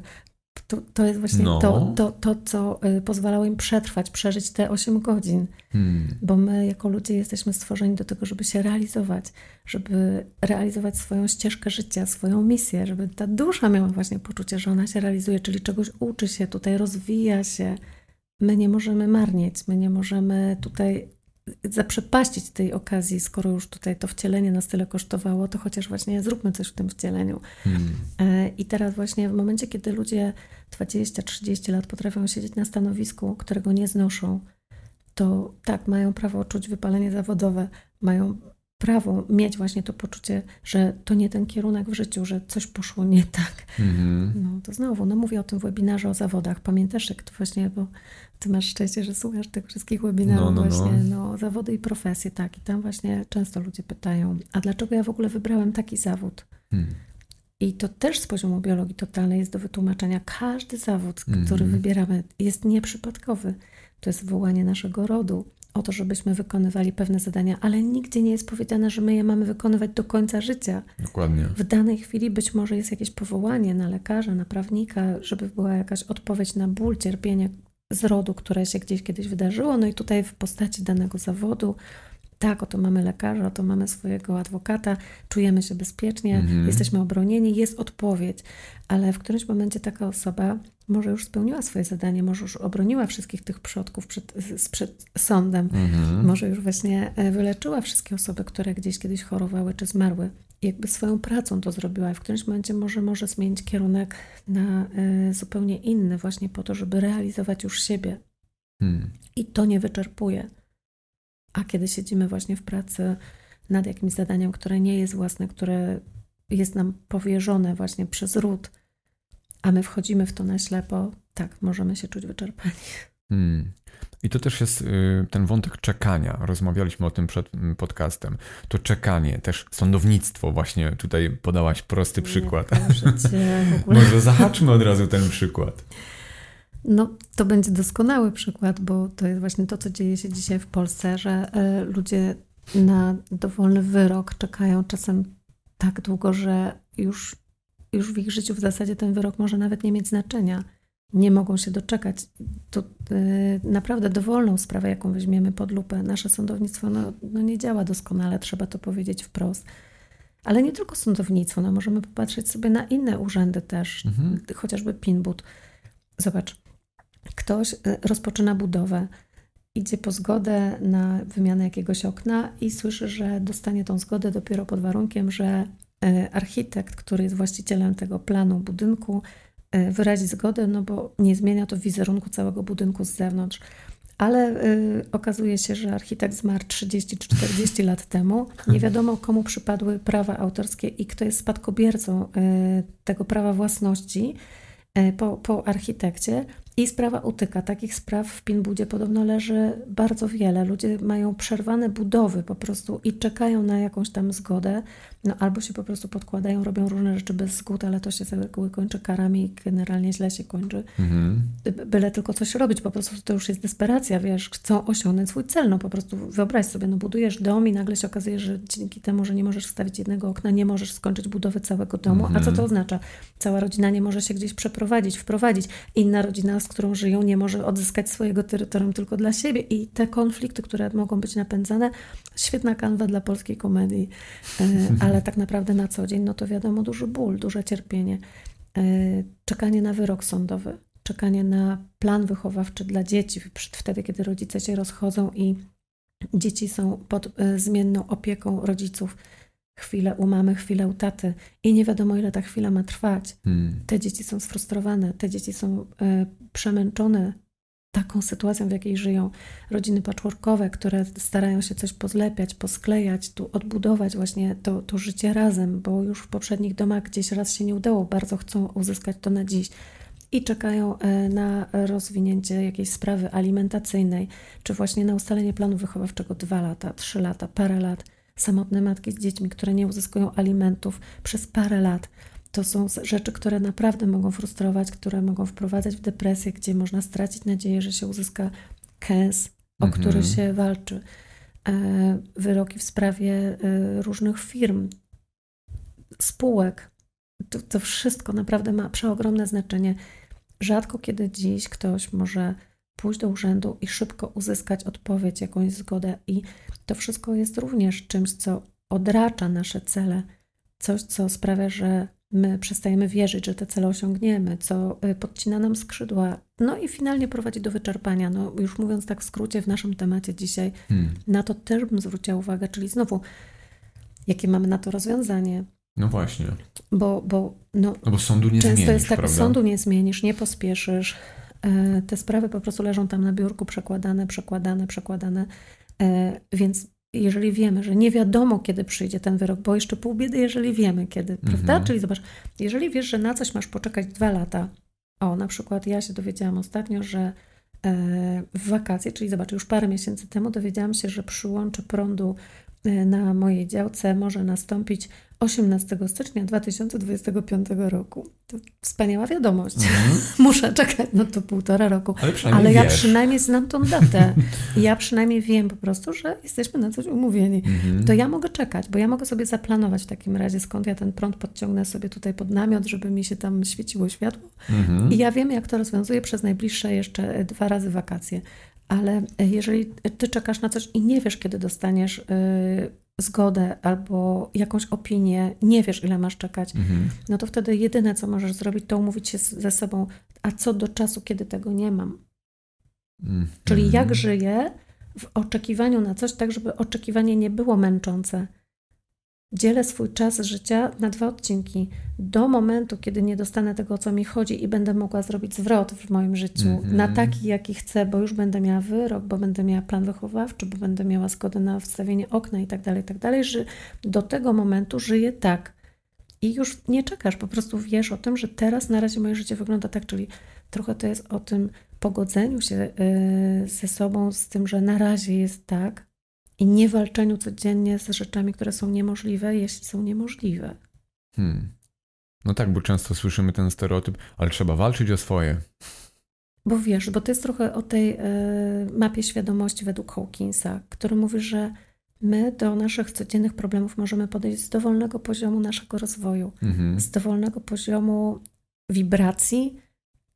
To, to jest właśnie no. to, to, to, co y, pozwalało im przetrwać, przeżyć te 8 godzin. Hmm. Bo my, jako ludzie, jesteśmy stworzeni do tego, żeby się realizować, żeby realizować swoją ścieżkę życia, swoją misję, żeby ta dusza miała właśnie poczucie, że ona się realizuje, czyli czegoś uczy się, tutaj rozwija się. My nie możemy marnieć, my nie możemy tutaj zaprzepaścić tej okazji, skoro już tutaj to wcielenie nas tyle kosztowało, to chociaż właśnie zróbmy coś w tym wcieleniu. Hmm. E, I teraz właśnie w momencie, kiedy ludzie 20-30 lat potrafią siedzieć na stanowisku, którego nie znoszą, to tak, mają prawo czuć wypalenie zawodowe, mają prawo mieć właśnie to poczucie, że to nie ten kierunek w życiu, że coś poszło nie tak. Mm-hmm. No to znowu, no mówię o tym w webinarze o zawodach. Pamiętasz, jak to właśnie, bo ty masz szczęście, że słuchasz tych wszystkich webinarów no, no, no. właśnie, no. no zawody i profesje, tak. I tam właśnie często ludzie pytają, a dlaczego ja w ogóle wybrałem taki zawód? Hmm. I to też z poziomu biologii totalnej jest do wytłumaczenia. Każdy zawód, który wybieramy, jest nieprzypadkowy. To jest wołanie naszego rodu o to, żebyśmy wykonywali pewne zadania, ale nigdzie nie jest powiedziane, że my je mamy wykonywać do końca życia. Dokładnie. W danej chwili być może jest jakieś powołanie na lekarza, na prawnika, żeby była jakaś odpowiedź na ból, cierpienie z rodu, które się gdzieś kiedyś wydarzyło, no i tutaj w postaci danego zawodu. Tak, oto mamy lekarza, oto mamy swojego adwokata, czujemy się bezpiecznie, mhm. jesteśmy obronieni, jest odpowiedź, ale w którymś momencie taka osoba może już spełniła swoje zadanie, może już obroniła wszystkich tych przodków przed, przed sądem, Mhm. może już właśnie e, wyleczyła wszystkie osoby, które gdzieś kiedyś chorowały czy zmarły. I jakby swoją pracą to zrobiła i w którymś momencie może, może zmienić kierunek na e, zupełnie inny, właśnie po to, żeby realizować już siebie. Hmm. I to nie wyczerpuje. A kiedy siedzimy właśnie w pracy nad jakimś zadaniem, które nie jest własne, które jest nam powierzone właśnie przez ród, a my wchodzimy w to na ślepo, tak, możemy się czuć wyczerpani. Hmm. I to też jest y, ten wątek czekania. Rozmawialiśmy o tym przed podcastem. To czekanie, też sądownictwo, właśnie tutaj podałaś prosty przykład. Może zahaczmy od razu ten przykład. No, to będzie doskonały przykład, bo to jest właśnie to, co dzieje się dzisiaj w Polsce, że e, ludzie na dowolny wyrok czekają czasem tak długo, że już, już w ich życiu w zasadzie ten wyrok może nawet nie mieć znaczenia. Nie mogą się doczekać. To e, naprawdę dowolną sprawę, jaką weźmiemy pod lupę, nasze sądownictwo no, no nie działa doskonale, trzeba to powiedzieć wprost. Ale nie tylko sądownictwo, no możemy popatrzeć sobie na inne urzędy też, Mhm. chociażby PINBUD. Zobacz, ktoś y, rozpoczyna budowę, idzie po zgodę na wymianę jakiegoś okna i słyszy, że dostanie tą zgodę dopiero pod warunkiem, że architekt, który jest właścicielem tego planu budynku, y, wyrazi zgodę, no bo nie zmienia to wizerunku całego budynku z zewnątrz. Ale y, okazuje się, że architekt zmarł 30 czy 40 lat temu. Nie wiadomo, komu przypadły prawa autorskie i kto jest spadkobiercą y, tego prawa własności y, po, po architekcie. I sprawa utyka. Takich spraw w Pinbudzie podobno leży bardzo wiele. Ludzie mają przerwane budowy po prostu i czekają na jakąś tam zgodę. No albo się po prostu podkładają, robią różne rzeczy bez zgód, ale to się z reguły kończy karami i generalnie źle się kończy Mhm. byle tylko coś robić, po prostu to już jest desperacja, wiesz, chcą osiągnąć swój cel, no po prostu wyobraź sobie, no budujesz dom i nagle się okazuje, że dzięki temu, że nie możesz wstawić jednego okna, nie możesz skończyć budowy całego domu, a co to Mhm. oznacza? Cała rodzina nie może się gdzieś przeprowadzić, wprowadzić, inna rodzina, z którą żyją, nie może odzyskać swojego terytorium tylko dla siebie i te konflikty, które mogą być napędzane, świetna kanwa dla polskiej komedii, E, ale tak naprawdę na co dzień, no to wiadomo, duży ból, duże cierpienie, E, czekanie na wyrok sądowy, czekanie na plan wychowawczy dla dzieci, wtedy, kiedy rodzice się rozchodzą i dzieci są pod e, zmienną opieką rodziców. Chwilę u mamy, chwilę u taty i nie wiadomo, ile ta chwila ma trwać. Hmm. Te dzieci są sfrustrowane, te dzieci są e, przemęczone taką sytuacją, w jakiej żyją. Rodziny patchworkowe, które starają się coś pozlepiać, posklejać, tu odbudować właśnie to, to życie razem, bo już w poprzednich domach gdzieś raz się nie udało, bardzo chcą uzyskać to na dziś. I czekają e, na rozwinięcie jakiejś sprawy alimentacyjnej, czy właśnie na ustalenie planu wychowawczego dwa lata, trzy lata, parę lat. Samotne matki z dziećmi, które nie uzyskują alimentów przez parę lat. To są rzeczy, które naprawdę mogą frustrować, które mogą wprowadzać w depresję, gdzie można stracić nadzieję, że się uzyska kęs, o Mhm. który się walczy. E, Wyroki w sprawie e, różnych firm, spółek. To, to wszystko naprawdę ma przeogromne znaczenie. Rzadko kiedy dziś ktoś może pójść do urzędu i szybko uzyskać odpowiedź, jakąś zgodę, i to wszystko jest również czymś, co odracza nasze cele, coś, co sprawia, że my przestajemy wierzyć, że te cele osiągniemy, co y, podcina nam skrzydła, no i finalnie prowadzi do wyczerpania. No, już mówiąc tak w skrócie, w naszym temacie dzisiaj, Hmm. na to też bym zwróciła uwagę, czyli znowu, jakie mamy na to rozwiązanie, No właśnie. bo, bo no, No bo sądu nie Często zmienisz, jest tak, prawda? sądu nie zmienisz, nie pospieszysz. E, Te sprawy po prostu leżą tam na biurku, przekładane, przekładane, przekładane. E, Więc jeżeli wiemy, że nie wiadomo, kiedy przyjdzie ten wyrok, bo jeszcze pół biedy, jeżeli wiemy, kiedy, prawda? Mhm. Czyli zobacz, jeżeli wiesz, że na coś masz poczekać dwa lata, o, na przykład ja się dowiedziałam ostatnio, że e, w wakacje, czyli zobacz, już parę miesięcy temu dowiedziałam się, że przyłącze prądu e, na mojej działce może nastąpić 18 stycznia 2025 roku. To wspaniała wiadomość. Mhm. Muszę czekać no to półtora roku. Ale Ale ja wiesz. przynajmniej znam tą datę. Ja przynajmniej wiem po prostu, że jesteśmy na coś umówieni. Mhm. To ja mogę czekać, bo ja mogę sobie zaplanować w takim razie, skąd ja ten prąd podciągnę sobie tutaj pod namiot, żeby mi się tam świeciło światło. Mhm. I ja wiem, jak to rozwiązuję przez najbliższe jeszcze e, dwa razy wakacje. Ale e, jeżeli ty czekasz na coś i nie wiesz, kiedy dostaniesz y, zgodę albo jakąś opinię, nie wiesz, ile masz czekać, Mhm. no to wtedy jedyne, co możesz zrobić, to umówić się ze sobą, a co do czasu, kiedy tego nie mam. Mhm. Czyli jak żyję w oczekiwaniu na coś, tak żeby oczekiwanie nie było męczące. Dzielę swój czas życia na dwa odcinki. Do momentu, kiedy nie dostanę tego, o co mi chodzi i będę mogła zrobić zwrot w moim życiu Mhm. na taki, jaki chcę, bo już będę miała wyrok, bo będę miała plan wychowawczy, bo będę miała zgodę na wstawienie okna i tak dalej, i tak dalej, że do tego momentu żyję tak. I już nie czekasz, po prostu wiesz o tym, że teraz na razie moje życie wygląda tak, czyli trochę to jest o tym pogodzeniu się y, ze sobą, z tym, że na razie jest tak i nie walczeniu codziennie z rzeczami, które są niemożliwe, jeśli są niemożliwe. Hmm. No tak, bo często słyszymy ten stereotyp, ale trzeba walczyć o swoje. Bo wiesz, bo to jest trochę o tej y, mapie świadomości według Hawkinsa, który mówi, że my do naszych codziennych problemów możemy podejść z dowolnego poziomu naszego rozwoju, Mhm. z dowolnego poziomu wibracji,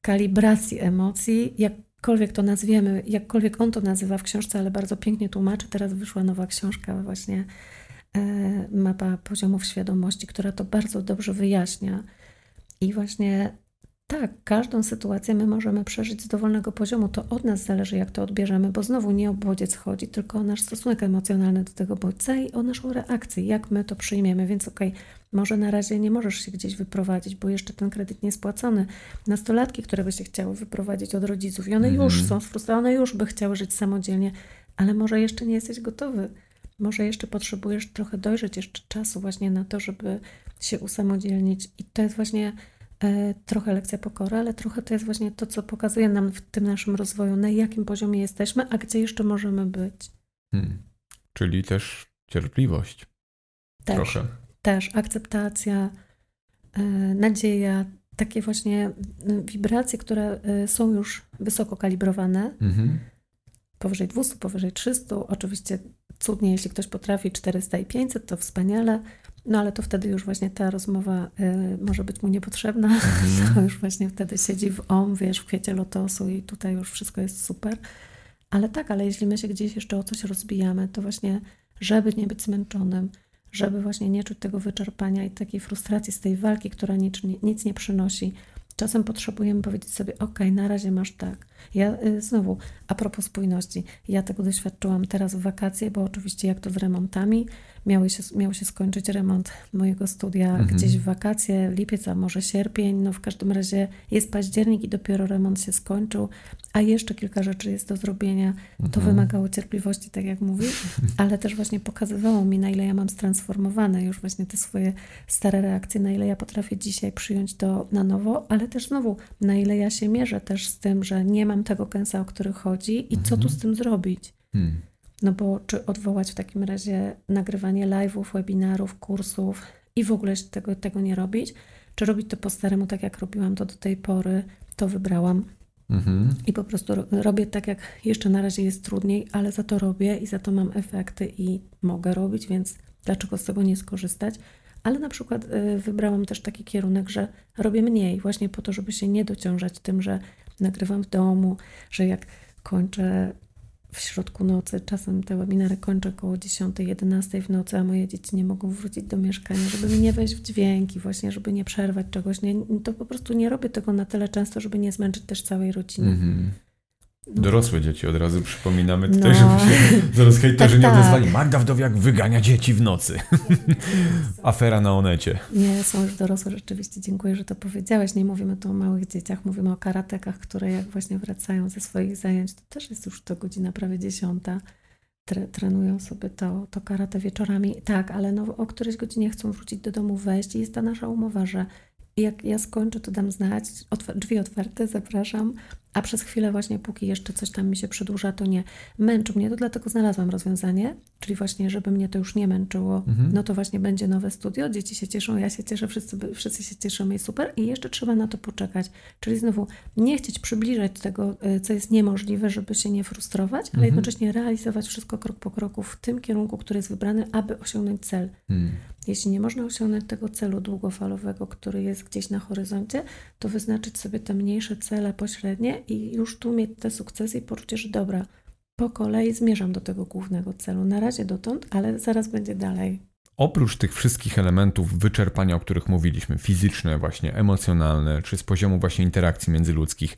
kalibracji emocji, jakkolwiek to nazwiemy, jakkolwiek on to nazywa w książce, ale bardzo pięknie tłumaczy. Teraz wyszła nowa książka właśnie e, mapa poziomów świadomości, która to bardzo dobrze wyjaśnia. I właśnie tak, każdą sytuację my możemy przeżyć z dowolnego poziomu. To od nas zależy, jak to odbierzemy, bo znowu nie o bodziec chodzi, tylko o nasz stosunek emocjonalny do tego bodźca i o naszą reakcję, jak my to przyjmiemy. Więc okej, może na razie nie możesz się gdzieś wyprowadzić, bo jeszcze ten kredyt nie spłacony. Nastolatki, które by się chciały wyprowadzić od rodziców i one Mhm. już są sfrustrowane, już by chciały żyć samodzielnie, ale może jeszcze nie jesteś gotowy. Może jeszcze potrzebujesz trochę dojrzeć jeszcze czasu właśnie na to, żeby się usamodzielnić. I to jest właśnie e, trochę lekcja pokory, ale trochę to jest właśnie to, co pokazuje nam w tym naszym rozwoju, na jakim poziomie jesteśmy, a gdzie jeszcze możemy być. Hmm. Czyli też cierpliwość. Też. Trochę. Też akceptacja, e, nadzieja, takie właśnie wibracje, które e, są już wysoko kalibrowane, Mhm. powyżej 200, powyżej 300. Oczywiście cudnie, jeśli ktoś potrafi 400 i 500, to wspaniale, no ale to wtedy już właśnie ta rozmowa e, może być mu niepotrzebna. Mhm. To już właśnie wtedy siedzi w om, wiesz, w kwiecie lotosu i tutaj już wszystko jest super. Ale tak, ale jeśli my się gdzieś jeszcze o coś rozbijamy, to właśnie, żeby nie być zmęczonym, żeby właśnie nie czuć tego wyczerpania i takiej frustracji z tej walki, która nic, nic nie przynosi, czasem potrzebujemy powiedzieć sobie, ok, na razie masz tak. Ja y, znowu, a propos spójności, ja tego doświadczyłam teraz w wakacje, bo oczywiście jak to z remontami, miały się, miał się skończyć remont mojego studia Mhm. gdzieś w wakacje, lipiec, a może sierpień, no w każdym razie jest październik i dopiero remont się skończył, a jeszcze kilka rzeczy jest do zrobienia. To Mhm. wymagało cierpliwości, tak jak mówisz, ale też właśnie pokazywało mi, na ile ja mam stransformowane już właśnie te swoje stare reakcje, na ile ja potrafię dzisiaj przyjąć to na nowo, ale też znowu, na ile ja się mierzę też z tym, że nie mam tego kęsa, o który chodzi i co tu Mhm. z tym zrobić. Hmm. No bo czy odwołać w takim razie nagrywanie live'ów, webinarów, kursów i w ogóle tego, tego nie robić? Czy robić to po staremu, tak jak robiłam to do tej pory, to wybrałam Mhm. i po prostu ro- robię tak, jak jeszcze na razie jest trudniej, ale za to robię i za to mam efekty i mogę robić, więc dlaczego z tego nie skorzystać? Ale na przykład y, wybrałam też taki kierunek, że robię mniej, właśnie po to, żeby się nie dociążać tym, że nagrywam w domu, że jak kończę w środku nocy, czasem te webinary kończę około 10-11 w nocy, a moje dzieci nie mogą wrócić do mieszkania, żeby mi nie wejść w dźwięki, właśnie, żeby nie przerwać czegoś. Nie, to po prostu nie robię tego na tyle często, żeby nie zmęczyć też całej rodziny. Mhm. No. Dorosłe dzieci od razu przypominamy tutaj, No. żeby się zaraz hejterzy Tak, nie tak. odezwali. Magda Wdowiak wygania dzieci w nocy. Afera na Onecie. Nie, są już dorosłe, rzeczywiście dziękuję, że to powiedziałeś. Nie mówimy tu o małych dzieciach, mówimy o karatekach, które jak właśnie wracają ze swoich zajęć, to też jest już to godzina prawie dziesiąta. Tre, trenują sobie to, to karate wieczorami. Tak, ale no, o którejś godzinie chcą wrócić do domu, wejść i jest ta nasza umowa, że jak ja skończę, to dam znać, otw- drzwi otwarte, zapraszam, a przez chwilę właśnie, póki jeszcze coś tam mi się przedłuża, to nie. Męczy mnie, to dlatego znalazłam rozwiązanie, czyli właśnie, żeby mnie to już nie męczyło, Mhm. no to właśnie będzie nowe studio, dzieci się cieszą, ja się cieszę, wszyscy, wszyscy się cieszymy i super i jeszcze trzeba na to poczekać. Czyli znowu nie chcieć przybliżać tego, y, co jest niemożliwe, żeby się nie frustrować, ale Mhm. jednocześnie realizować wszystko krok po kroku w tym kierunku, który jest wybrany, aby osiągnąć cel. Hmm. Jeśli nie można osiągnąć tego celu długofalowego, który jest gdzieś na horyzoncie, to wyznaczyć sobie te mniejsze cele pośrednie i już tu mieć te sukcesy i poczucie, że dobra, po kolei zmierzam do tego głównego celu. Na razie dotąd, ale zaraz będzie dalej. Oprócz tych wszystkich elementów wyczerpania, o których mówiliśmy, fizyczne, właśnie emocjonalne, czy z poziomu właśnie interakcji międzyludzkich,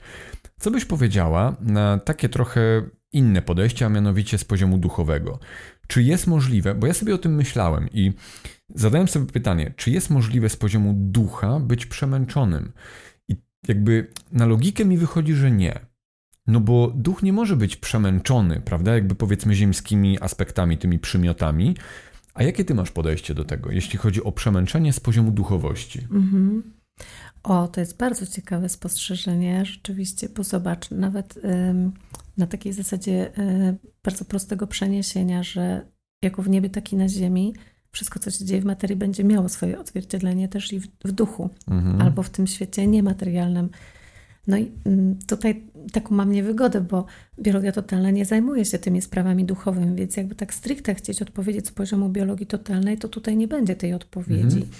co byś powiedziała na takie trochę inne podejście, a mianowicie z poziomu duchowego? Czy jest możliwe, bo ja sobie o tym myślałem i zadałem sobie pytanie, czy jest możliwe z poziomu ducha być przemęczonym? Jakby na logikę mi wychodzi, że nie. No bo duch nie może być przemęczony, prawda? Jakby powiedzmy ziemskimi aspektami, tymi przymiotami. A jakie ty masz podejście do tego, jeśli chodzi o przemęczenie z poziomu duchowości? Mhm. O, to jest bardzo ciekawe spostrzeżenie, rzeczywiście, bo zobacz, nawet na takiej zasadzie y, bardzo prostego przeniesienia, że jako w niebie, tak i na ziemi, wszystko, co się dzieje w materii, będzie miało swoje odzwierciedlenie też i w, w duchu, mhm. albo w tym świecie niematerialnym. No i mm, tutaj taką mam niewygodę, bo biologia totalna nie zajmuje się tymi sprawami duchowymi, więc jakby tak stricte chcieć odpowiedzieć z poziomu biologii totalnej, to tutaj nie będzie tej odpowiedzi. Mhm.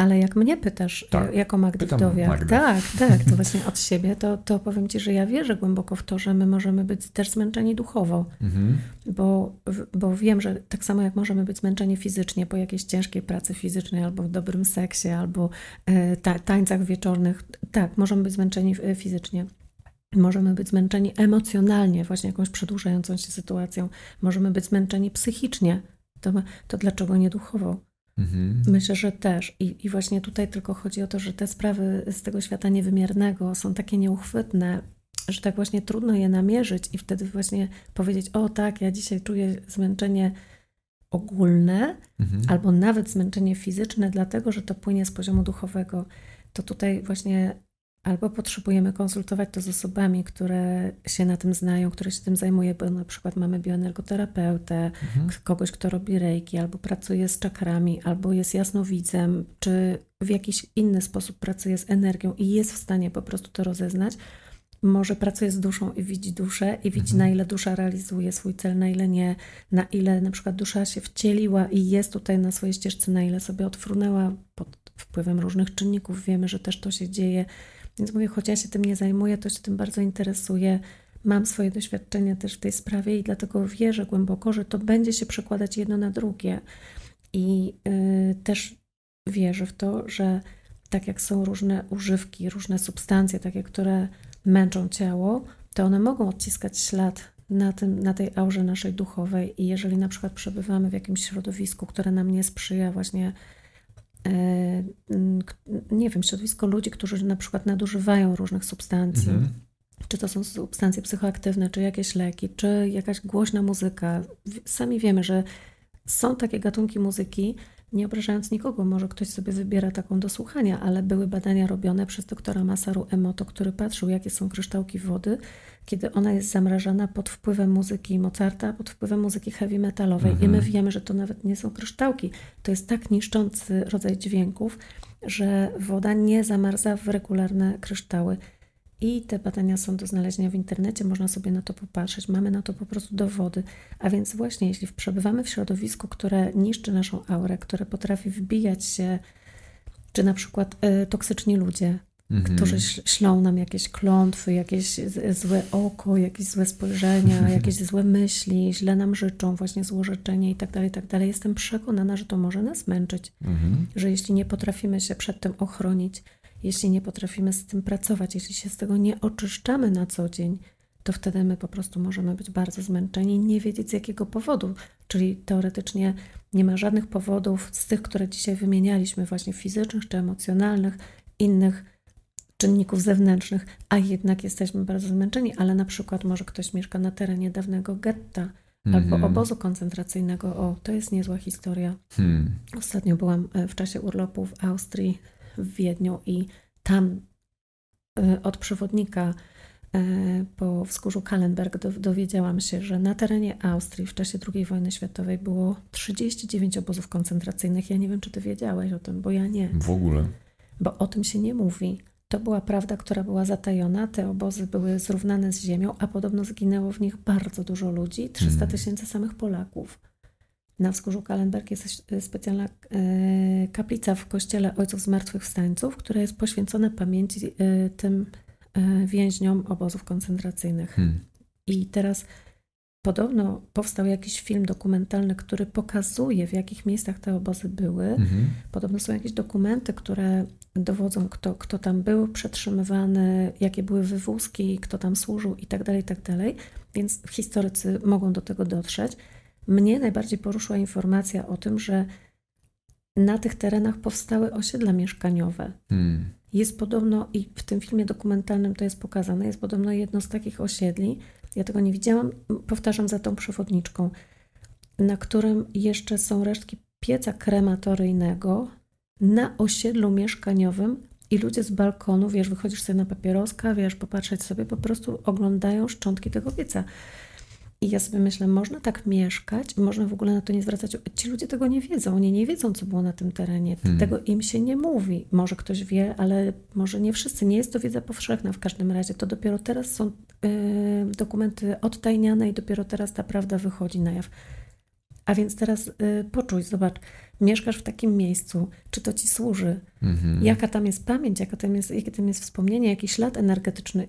Ale jak mnie pytasz, tak. jako Magdy Wdowiak, tak, tak, to właśnie od siebie, to, to powiem Ci, że ja wierzę głęboko w to, że my możemy być też zmęczeni duchowo, mhm. bo, bo wiem, że tak samo jak możemy być zmęczeni fizycznie po jakiejś ciężkiej pracy fizycznej, albo w dobrym seksie, albo e, ta, tańcach wieczornych, tak, możemy być zmęczeni e, fizycznie. Możemy być zmęczeni emocjonalnie, właśnie jakąś przedłużającą się sytuacją. Możemy być zmęczeni psychicznie. To, to dlaczego nie duchowo? Mhm. Myślę, że też. I, I właśnie tutaj tylko chodzi o to, że te sprawy z tego świata niewymiernego są takie nieuchwytne, że tak właśnie trudno je namierzyć i wtedy właśnie powiedzieć: O, tak, ja dzisiaj czuję zmęczenie ogólne, mhm. albo nawet zmęczenie fizyczne, dlatego że to płynie z poziomu duchowego. To tutaj właśnie Albo potrzebujemy konsultować to z osobami, które się na tym znają, które się tym zajmuje, bo na przykład mamy bioenergoterapeutę, mhm. kogoś, kto robi rejki, albo pracuje z czakrami, albo jest jasnowidzem, czy w jakiś inny sposób pracuje z energią i jest w stanie po prostu to rozeznać. Może pracuje z duszą i widzi duszę i widzi, mhm. na ile dusza realizuje swój cel, na ile nie, na ile na przykład dusza się wcieliła i jest tutaj na swojej ścieżce, na ile sobie odfrunęła pod wpływem różnych czynników. Wiemy, że też to się dzieje więc mówię, choć ja się tym nie zajmuję, to się tym bardzo interesuję. Mam swoje doświadczenia też w tej sprawie i dlatego wierzę głęboko, że to będzie się przekładać jedno na drugie. I yy, też wierzę w to, że tak jak są różne używki, różne substancje, takie, które męczą ciało, to one mogą odciskać ślad na, tym, na tej aurze naszej duchowej. I jeżeli na przykład przebywamy w jakimś środowisku, które nam nie sprzyja właśnie nie wiem, środowisko ludzi, którzy na przykład nadużywają różnych substancji. Mhm. Czy to są substancje psychoaktywne, czy jakieś leki, czy jakaś głośna muzyka. Sami wiemy, że są takie gatunki muzyki, nie obrażając nikogo, może ktoś sobie wybiera taką do słuchania, ale były badania robione przez doktora Masaru Emoto, który patrzył, jakie są kryształki wody, kiedy ona jest zamrażana pod wpływem muzyki Mozarta, pod wpływem muzyki heavy metalowej. Mhm. I my mhm. wiemy, że to nawet nie są kryształki. To jest tak niszczący rodzaj dźwięków, że woda nie zamarza w regularne kryształy. I te badania są do znalezienia w internecie, można sobie na to popatrzeć. Mamy na to po prostu dowody. A więc właśnie, jeśli przebywamy w środowisku, które niszczy naszą aurę, które potrafi wbijać się, czy na przykład y, toksyczni ludzie, mhm. którzy ślą nam jakieś klątwy, jakieś złe oko, jakieś złe spojrzenia, jakieś złe myśli, źle nam życzą, właśnie złorzeczenie i tak dalej, i tak dalej. Jestem przekonana, że to może nas męczyć, mhm. że jeśli nie potrafimy się przed tym ochronić, jeśli nie potrafimy z tym pracować, jeśli się z tego nie oczyszczamy na co dzień, to wtedy my po prostu możemy być bardzo zmęczeni i nie wiedzieć z jakiego powodu. Czyli teoretycznie nie ma żadnych powodów z tych, które dzisiaj wymienialiśmy, właśnie fizycznych czy emocjonalnych, innych czynników zewnętrznych, a jednak jesteśmy bardzo zmęczeni, ale na przykład może ktoś mieszka na terenie dawnego getta albo mhm. obozu koncentracyjnego. O, to jest niezła historia. Hmm. Ostatnio byłam e, w czasie urlopu w Austrii, w Wiedniu i tam e, od przewodnika e, po wzgórzu Kallenberg dowiedziałam się, że na terenie Austrii w czasie II wojny światowej było 39 obozów koncentracyjnych. Ja nie wiem, czy ty wiedziałeś o tym, bo ja nie. W ogóle. Bo o tym się nie mówi. To była prawda, która była zatajona. Te obozy były zrównane z ziemią, a podobno zginęło w nich bardzo dużo ludzi 300 hmm. tysięcy samych Polaków. Na wzgórzu Kalenberg jest specjalna e, kaplica w kościele Ojców Zmartwychwstańców, która jest poświęcona pamięci e, tym e, więźniom obozów koncentracyjnych. Hmm. I teraz Podobno powstał jakiś film dokumentalny, który pokazuje, w jakich miejscach te obozy były. Mhm. Podobno są jakieś dokumenty, które dowodzą, kto, kto tam był przetrzymywany, jakie były wywózki, kto tam służył itd., tak itd. Tak Więc historycy mogą do tego dotrzeć. Mnie najbardziej poruszyła informacja o tym, że na tych terenach powstały osiedla mieszkaniowe. Hmm. Jest podobno, i w tym filmie dokumentalnym to jest pokazane, jest podobno jedno z takich osiedli, ja tego nie widziałam, powtarzam za tą przewodniczką, na którym jeszcze są resztki pieca krematoryjnego na osiedlu mieszkaniowym i ludzie z balkonu, wiesz, wychodzisz sobie na papieroska, wiesz, popatrzeć sobie, po prostu oglądają szczątki tego pieca. I ja sobie myślę, można tak mieszkać, można w ogóle na to nie zwracać. Ci ludzie tego nie wiedzą, oni nie wiedzą, co było na tym terenie. Hmm. Tego im się nie mówi. Może ktoś wie, ale może nie wszyscy. Nie jest to wiedza powszechna w każdym razie. To dopiero teraz są yy, dokumenty odtajniane i dopiero teraz ta prawda wychodzi na jaw. A więc teraz yy, poczuj, zobacz, mieszkasz w takim miejscu, czy to ci służy, mhm. jaka tam jest pamięć, jaka tam jest, jakie tam jest wspomnienie, jaki ślad energetyczny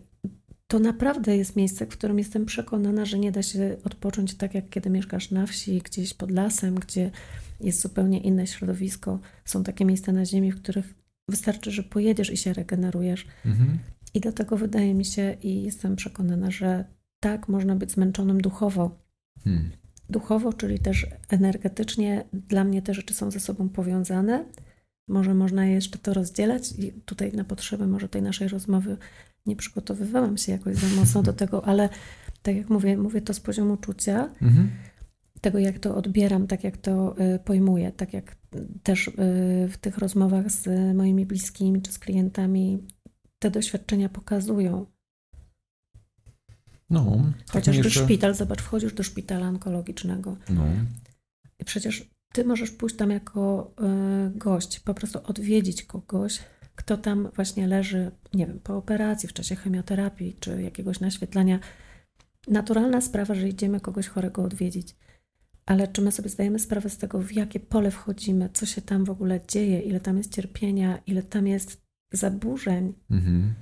to naprawdę jest miejsce, w którym jestem przekonana, że nie da się odpocząć tak, jak kiedy mieszkasz na wsi, gdzieś pod lasem, gdzie jest zupełnie inne środowisko. Są takie miejsca na ziemi, w których wystarczy, że pojedziesz i się regenerujesz. Mhm. I dlatego wydaje mi się i jestem przekonana, że tak można być zmęczonym duchowo. Hmm. Duchowo, czyli też energetycznie, dla mnie te rzeczy są ze sobą powiązane. Może można jeszcze to rozdzielać i tutaj na potrzeby może tej naszej rozmowy nie przygotowywałam się jakoś za mocno do tego, ale tak jak mówię, mówię to z poziomu czucia, mhm. tego jak to odbieram, tak jak to y, pojmuję, tak jak też y, w tych rozmowach z moimi bliskimi czy z klientami te doświadczenia pokazują. No, Chociażby jeszcze... szpital, zobacz, wchodzisz do szpitala onkologicznego. No. I przecież ty możesz pójść tam jako y, gość, po prostu odwiedzić kogoś, kto tam właśnie leży, nie wiem, po operacji, w czasie chemioterapii czy jakiegoś naświetlania. Naturalna sprawa, że idziemy kogoś chorego odwiedzić. Ale czy my sobie zdajemy sprawę z tego, w jakie pole wchodzimy, co się tam w ogóle dzieje, ile tam jest cierpienia, ile tam jest zaburzeń? Mhm.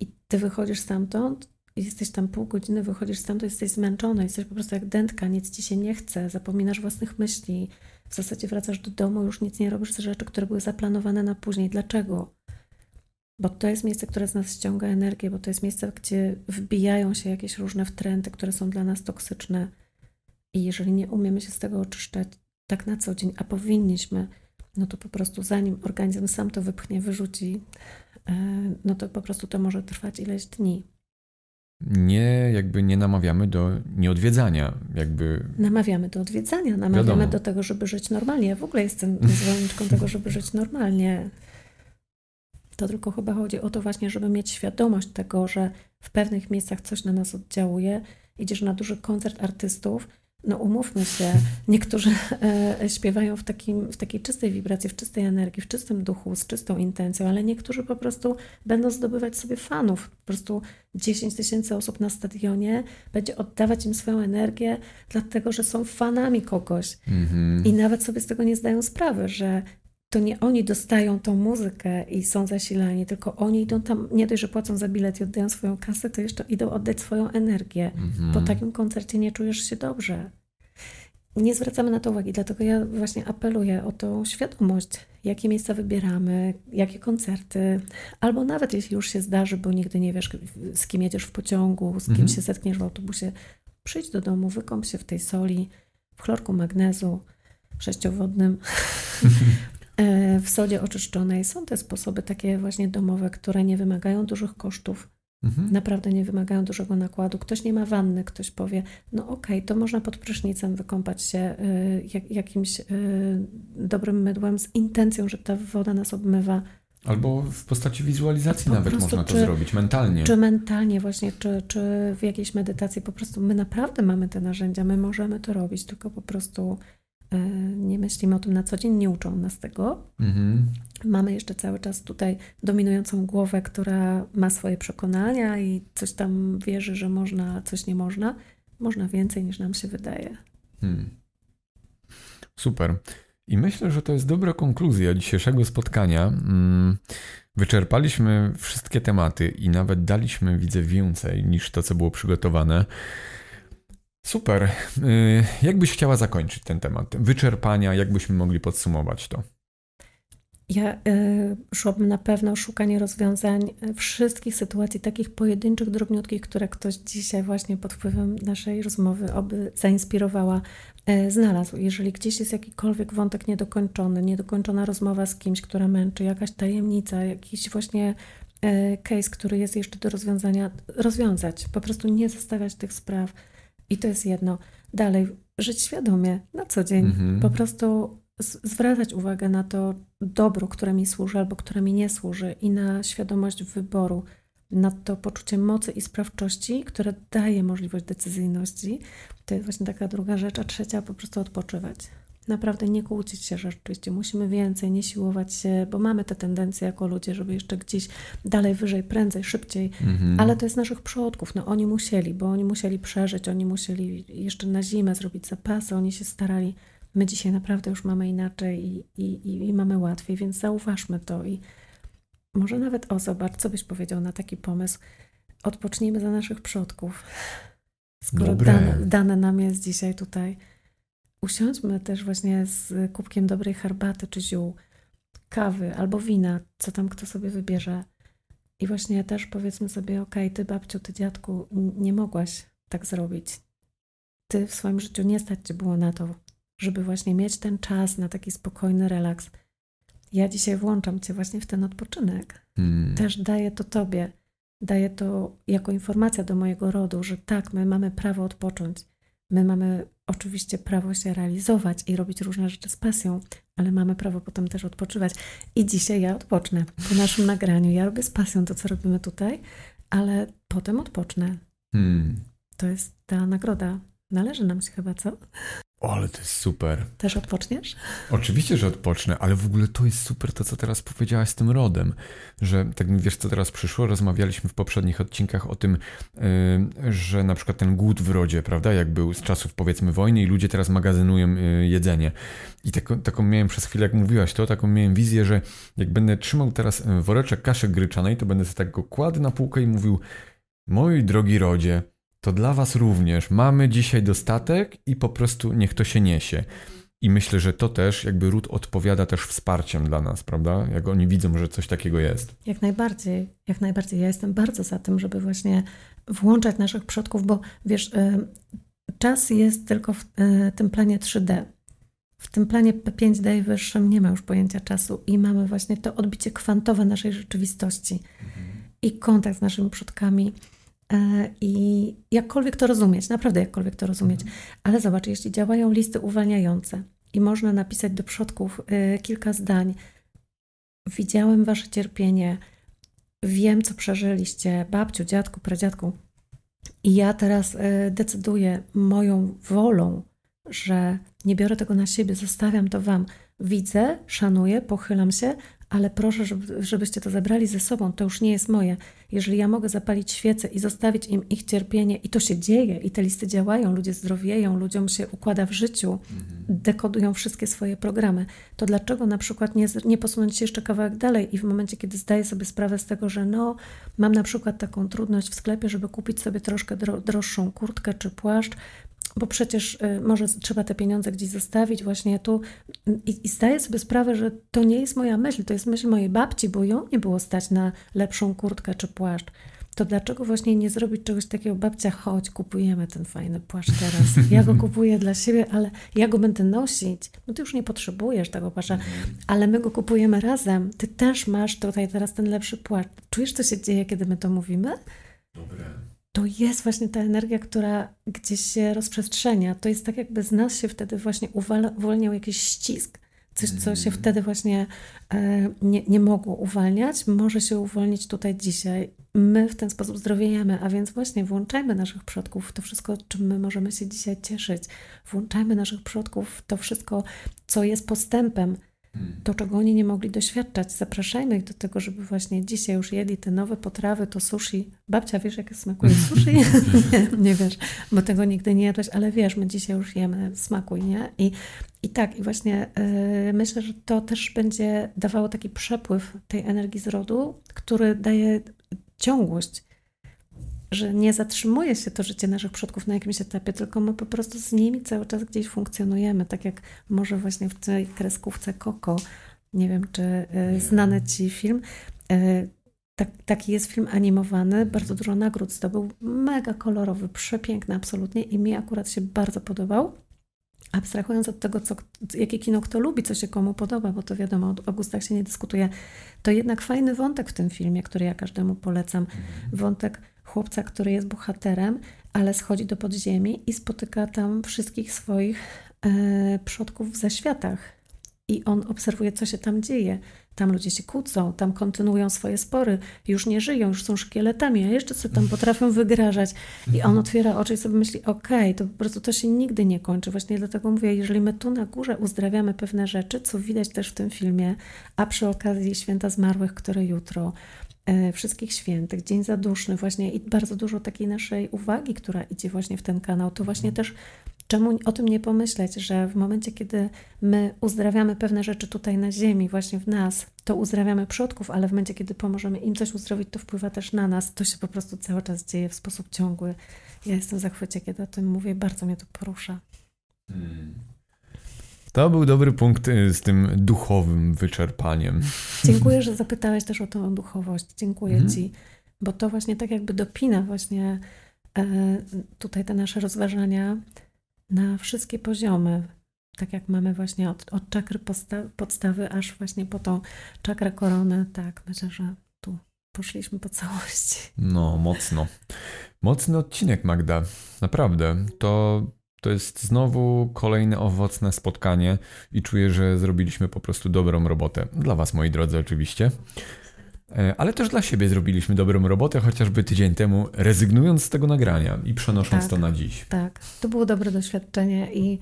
I ty wychodzisz stamtąd, jesteś tam pół godziny, wychodzisz stamtąd, jesteś zmęczony, jesteś po prostu jak dętka, nic ci się nie chce, zapominasz własnych myśli. W zasadzie wracasz do domu, już nic nie robisz z rzeczy, które były zaplanowane na później. Dlaczego? Bo to jest miejsce, które z nas ściąga energię, bo to jest miejsce, gdzie wbijają się jakieś różne wtręty, które są dla nas toksyczne. I jeżeli nie umiemy się z tego oczyszczać tak na co dzień, a powinniśmy, no to po prostu zanim organizm sam to wypchnie, wyrzuci, e, no to po prostu to może trwać ileś dni. Nie, jakby nie namawiamy do nieodwiedzania, jakby... Namawiamy do odwiedzania, namawiamy Wiadomo. do tego, żeby żyć normalnie. Ja w ogóle jestem zwolenniczką tego, żeby żyć normalnie. To tylko chyba chodzi o to właśnie, żeby mieć świadomość tego, że w pewnych miejscach coś na nas oddziałuje. Idziesz na duży koncert artystów, no umówmy się, niektórzy e, śpiewają w, takim, w takiej czystej wibracji, w czystej energii, w czystym duchu, z czystą intencją, ale niektórzy po prostu będą zdobywać sobie fanów. Po prostu 10 tysięcy osób na stadionie będzie oddawać im swoją energię, dlatego że są fanami kogoś. Mm-hmm. I nawet sobie z tego nie zdają sprawy, że to nie oni dostają tą muzykę i są zasilani, tylko oni idą tam, nie dość, że płacą za bilet i oddają swoją kasę, to jeszcze idą oddać swoją energię. Mhm. Po takim koncercie nie czujesz się dobrze. Nie zwracamy na to uwagi, dlatego ja właśnie apeluję o tą świadomość, jakie miejsca wybieramy, jakie koncerty, albo nawet jeśli już się zdarzy, bo nigdy nie wiesz, z kim jedziesz w pociągu, z kim mhm. się zetkniesz w autobusie, przyjdź do domu, wykąp się w tej soli, w chlorku magnezu sześciowodnym, w sodzie oczyszczonej. Są te sposoby takie właśnie domowe, które nie wymagają dużych kosztów. Mhm. Naprawdę nie wymagają dużego nakładu. Ktoś nie ma wanny, ktoś powie, no okej, okay, to można pod prysznicem wykąpać się y, jak, jakimś y, dobrym mydłem z intencją, że ta woda nas obmywa. Albo w postaci wizualizacji po nawet prostu, można to czy, zrobić mentalnie. Czy mentalnie właśnie, czy, czy w jakiejś medytacji. Po prostu my naprawdę mamy te narzędzia, my możemy to robić, tylko po prostu E, nie myślimy o tym na co dzień, nie uczą nas tego. Mhm. Mamy jeszcze cały czas tutaj dominującą głowę, która ma swoje przekonania i coś tam wierzy, że można, coś nie można. Można więcej niż nam się wydaje. Hmm. Super. I myślę, że to jest dobra konkluzja dzisiejszego spotkania. Mm, wyczerpaliśmy wszystkie tematy i nawet daliśmy, widzę, więcej niż to, co było przygotowane. Super. Y, jak byś chciała zakończyć ten temat? Wyczerpania, jakbyśmy mogli podsumować to? Ja y, szłabym na pewno szukanie rozwiązań wszystkich sytuacji, takich pojedynczych, drobniutkich, które ktoś dzisiaj właśnie pod wpływem naszej rozmowy oby zainspirowała, y, znalazł. Jeżeli gdzieś jest jakikolwiek wątek niedokończony, niedokończona rozmowa z kimś, która męczy, jakaś tajemnica, jakiś właśnie y, case, który jest jeszcze do rozwiązania, rozwiązać. Po prostu nie zostawiać tych spraw. I to jest jedno. Dalej, żyć świadomie na co dzień. Mhm. Po prostu zwracać uwagę na to dobro, które mi służy albo które mi nie służy i na świadomość wyboru, na to poczucie mocy i sprawczości, które daje możliwość decyzyjności. To jest właśnie taka druga rzecz, a trzecia po prostu odpoczywać. Naprawdę nie kłócić się, że rzeczywiście musimy więcej, nie siłować się, bo mamy te tendencje jako ludzie, żeby jeszcze gdzieś dalej, wyżej, prędzej, szybciej, mhm. ale to jest naszych przodków. No oni musieli, bo oni musieli przeżyć, oni musieli jeszcze na zimę zrobić zapasy, oni się starali My dzisiaj naprawdę już mamy inaczej i, i, i mamy łatwiej, więc zauważmy to i może nawet o zobacz, co byś powiedział na taki pomysł. Odpocznijmy za naszych przodków. Skoro dane, dane nam jest dzisiaj tutaj. Usiądźmy też właśnie z kubkiem dobrej herbaty czy ziół, kawy albo wina, co tam kto sobie wybierze. I właśnie też powiedzmy sobie, ok, ty babciu, ty dziadku, nie mogłaś tak zrobić. Ty w swoim życiu nie stać ci było na to, żeby właśnie mieć ten czas na taki spokojny relaks. Ja dzisiaj włączam Cię właśnie w ten odpoczynek. Hmm. Też daję to Tobie. Daję to jako informacja do mojego rodu, że tak, my mamy prawo odpocząć. My mamy oczywiście prawo się realizować i robić różne rzeczy z pasją, ale mamy prawo potem też odpoczywać. I dzisiaj ja odpocznę po naszym nagraniu. Ja robię z pasją to, co robimy tutaj, ale potem odpocznę. Hmm. To jest ta nagroda. Należy nam się chyba, co? O, ale to jest super. Też odpoczniesz? Oczywiście, że odpocznę, ale w ogóle to jest super to, co teraz powiedziałaś z tym rodem, że tak mi wiesz, co teraz przyszło, rozmawialiśmy w poprzednich odcinkach o tym, yy, że na przykład ten głód w rodzie, prawda, jak był z czasów powiedzmy wojny i ludzie teraz magazynują yy, jedzenie. I taką, taką miałem przez chwilę, jak mówiłaś to, taką miałem wizję, że jak będę trzymał teraz y, woreczek kaszy gryczanej, to będę sobie tak go kładł na półkę i mówił, mój drogi rodzie, to dla Was również mamy dzisiaj dostatek i po prostu niech to się niesie. I myślę, że to też jakby ród odpowiada też wsparciem dla nas, prawda? Jak oni widzą, że coś takiego jest. Jak najbardziej, jak najbardziej. Ja jestem bardzo za tym, żeby właśnie włączać naszych przodków, bo wiesz, y, czas jest tylko w y, tym planie 3D. W tym planie P5D i wyższym nie ma już pojęcia czasu i mamy właśnie to odbicie kwantowe naszej rzeczywistości mhm. i kontakt z naszymi przodkami I jakkolwiek to rozumieć, naprawdę jakkolwiek to rozumieć, mhm. ale zobacz, jeśli działają listy uwalniające i można napisać do przodków e, kilka zdań, widziałem wasze cierpienie, wiem, co przeżyliście, babciu, dziadku, pradziadku, i ja teraz e, decyduję moją wolą, że nie biorę tego na siebie, zostawiam to wam. Widzę, szanuję, pochylam się, ale proszę, żeby, żebyście to zabrali ze sobą, to już nie jest moje. Jeżeli ja mogę zapalić świecę i zostawić im ich cierpienie, i to się dzieje, i te listy działają, ludzie zdrowieją, ludziom się układa w życiu, mhm. dekodują wszystkie swoje programy, to dlaczego na przykład nie, nie posunąć się jeszcze kawałek dalej i w momencie, kiedy zdaję sobie sprawę z tego, że no, mam na przykład taką trudność w sklepie, żeby kupić sobie troszkę droższą kurtkę czy płaszcz, bo przecież y, może trzeba te pieniądze gdzieś zostawić właśnie tu i, i zdaję sobie sprawę, że to nie jest moja myśl, to jest myśl mojej babci, bo ją nie było stać na lepszą kurtkę czy płaszcz. To dlaczego właśnie nie zrobić czegoś takiego, babcia, chodź, kupujemy ten fajny płaszcz teraz. Ja go kupuję dla siebie, ale ja go będę nosić. No ty już nie potrzebujesz tego płaszcza, ale my go kupujemy razem. Ty też masz tutaj teraz ten lepszy płaszcz. Czujesz, co się dzieje, kiedy my to mówimy? Dobre to jest właśnie ta energia, która gdzieś się rozprzestrzenia. To jest tak, jakby z nas się wtedy właśnie uwalniał jakiś ścisk. Coś, co się mm. wtedy właśnie e, nie, nie mogło uwalniać, może się uwolnić tutaj dzisiaj. My w ten sposób zdrowiejemy, a więc właśnie włączajmy naszych przodków w to wszystko, czym my możemy się dzisiaj cieszyć. Włączajmy naszych przodków w to wszystko, co jest postępem to, czego oni nie mogli doświadczać. Zapraszajmy ich do tego, żeby właśnie dzisiaj już jedli te nowe potrawy, to sushi. Babcia, wiesz, jakie smakuje sushi? nie, nie wiesz, bo tego nigdy nie jadłeś, ale wiesz, my dzisiaj już jemy, smakuj, nie? I, i tak, i właśnie yy, myślę, że to też będzie dawało taki przepływ tej energii z rodu, który daje ciągłość. Że nie zatrzymuje się to życie naszych przodków na jakimś etapie, tylko my po prostu z nimi cały czas gdzieś funkcjonujemy, tak jak może właśnie w tej kreskówce Koko. Nie wiem, czy y, znany Ci film. Y, tak, taki jest film animowany, bardzo dużo nagród zdobył, mega kolorowy, przepiękny absolutnie i mi akurat się bardzo podobał. Abstrahując od tego, co, jakie kino kto lubi, co się komu podoba, bo to wiadomo, o gustach się nie dyskutuje, to jednak fajny wątek w tym filmie, który ja każdemu polecam. Mhm. Wątek chłopca, który jest bohaterem, ale schodzi do podziemi i spotyka tam wszystkich swoich e, przodków w zaświatach. I on obserwuje, co się tam dzieje. Tam ludzie się kłócą, tam kontynuują swoje spory, już nie żyją, już są szkieletami, a jeszcze co tam potrafią wygrażać. I on otwiera oczy i sobie myśli, okej, okay, to po prostu to się nigdy nie kończy. Właśnie dlatego mówię, jeżeli my tu na górze uzdrawiamy pewne rzeczy, co widać też w tym filmie, a przy okazji Święta Zmarłych, które jutro, e, Wszystkich Świętych, Dzień Zaduszny właśnie i bardzo dużo takiej naszej uwagi, która idzie właśnie w ten kanał, to właśnie też Czemu o tym nie pomyśleć, że w momencie, kiedy my uzdrawiamy pewne rzeczy tutaj na ziemi, właśnie w nas, to uzdrawiamy przodków, ale w momencie, kiedy pomożemy im coś uzdrowić, to wpływa też na nas. To się po prostu cały czas dzieje w sposób ciągły. Ja jestem w zachwycie, kiedy o tym mówię, bardzo mnie to porusza. Hmm. To był dobry punkt y, z tym duchowym wyczerpaniem. Dziękuję, że zapytałeś też o tą duchowość. Dziękuję hmm. Ci, bo to właśnie tak jakby dopina właśnie e, tutaj te nasze rozważania na wszystkie poziomy. Tak jak mamy właśnie od, od czakry podstawy, aż właśnie po tą czakrę koronę. Tak, myślę, że tu poszliśmy po całości. No, mocno. Mocny odcinek, Magda. Naprawdę. To, to jest znowu kolejne owocne spotkanie i czuję, że zrobiliśmy po prostu dobrą robotę. Dla Was, moi drodzy, oczywiście. E, ale też dla siebie zrobiliśmy dobrą robotę, chociażby tydzień temu, rezygnując z tego nagrania i przenosząc tak, to na dziś. Tak, to było dobre doświadczenie i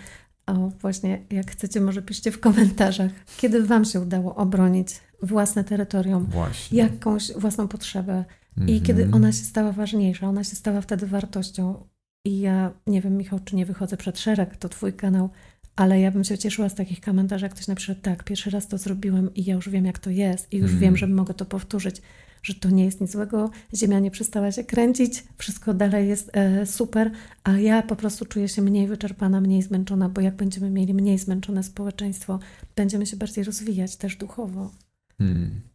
o, właśnie, jak chcecie, może piszcie w komentarzach, kiedy Wam się udało obronić własne terytorium, właśnie. jakąś własną potrzebę i mhm. kiedy ona się stała ważniejsza, ona się stała wtedy wartością. I ja nie wiem, Michał, czy nie wychodzę przed szereg, to Twój kanał, ale ja bym się cieszyła z takich komentarzy, jak ktoś napisze, tak, pierwszy raz to zrobiłem i ja już wiem, jak to jest i już mm. wiem, że mogę to powtórzyć, że to nie jest nic złego, ziemia nie przestała się kręcić, wszystko dalej jest e, super, a ja po prostu czuję się mniej wyczerpana, mniej zmęczona, bo jak będziemy mieli mniej zmęczone społeczeństwo, będziemy się bardziej rozwijać też duchowo. Hmm.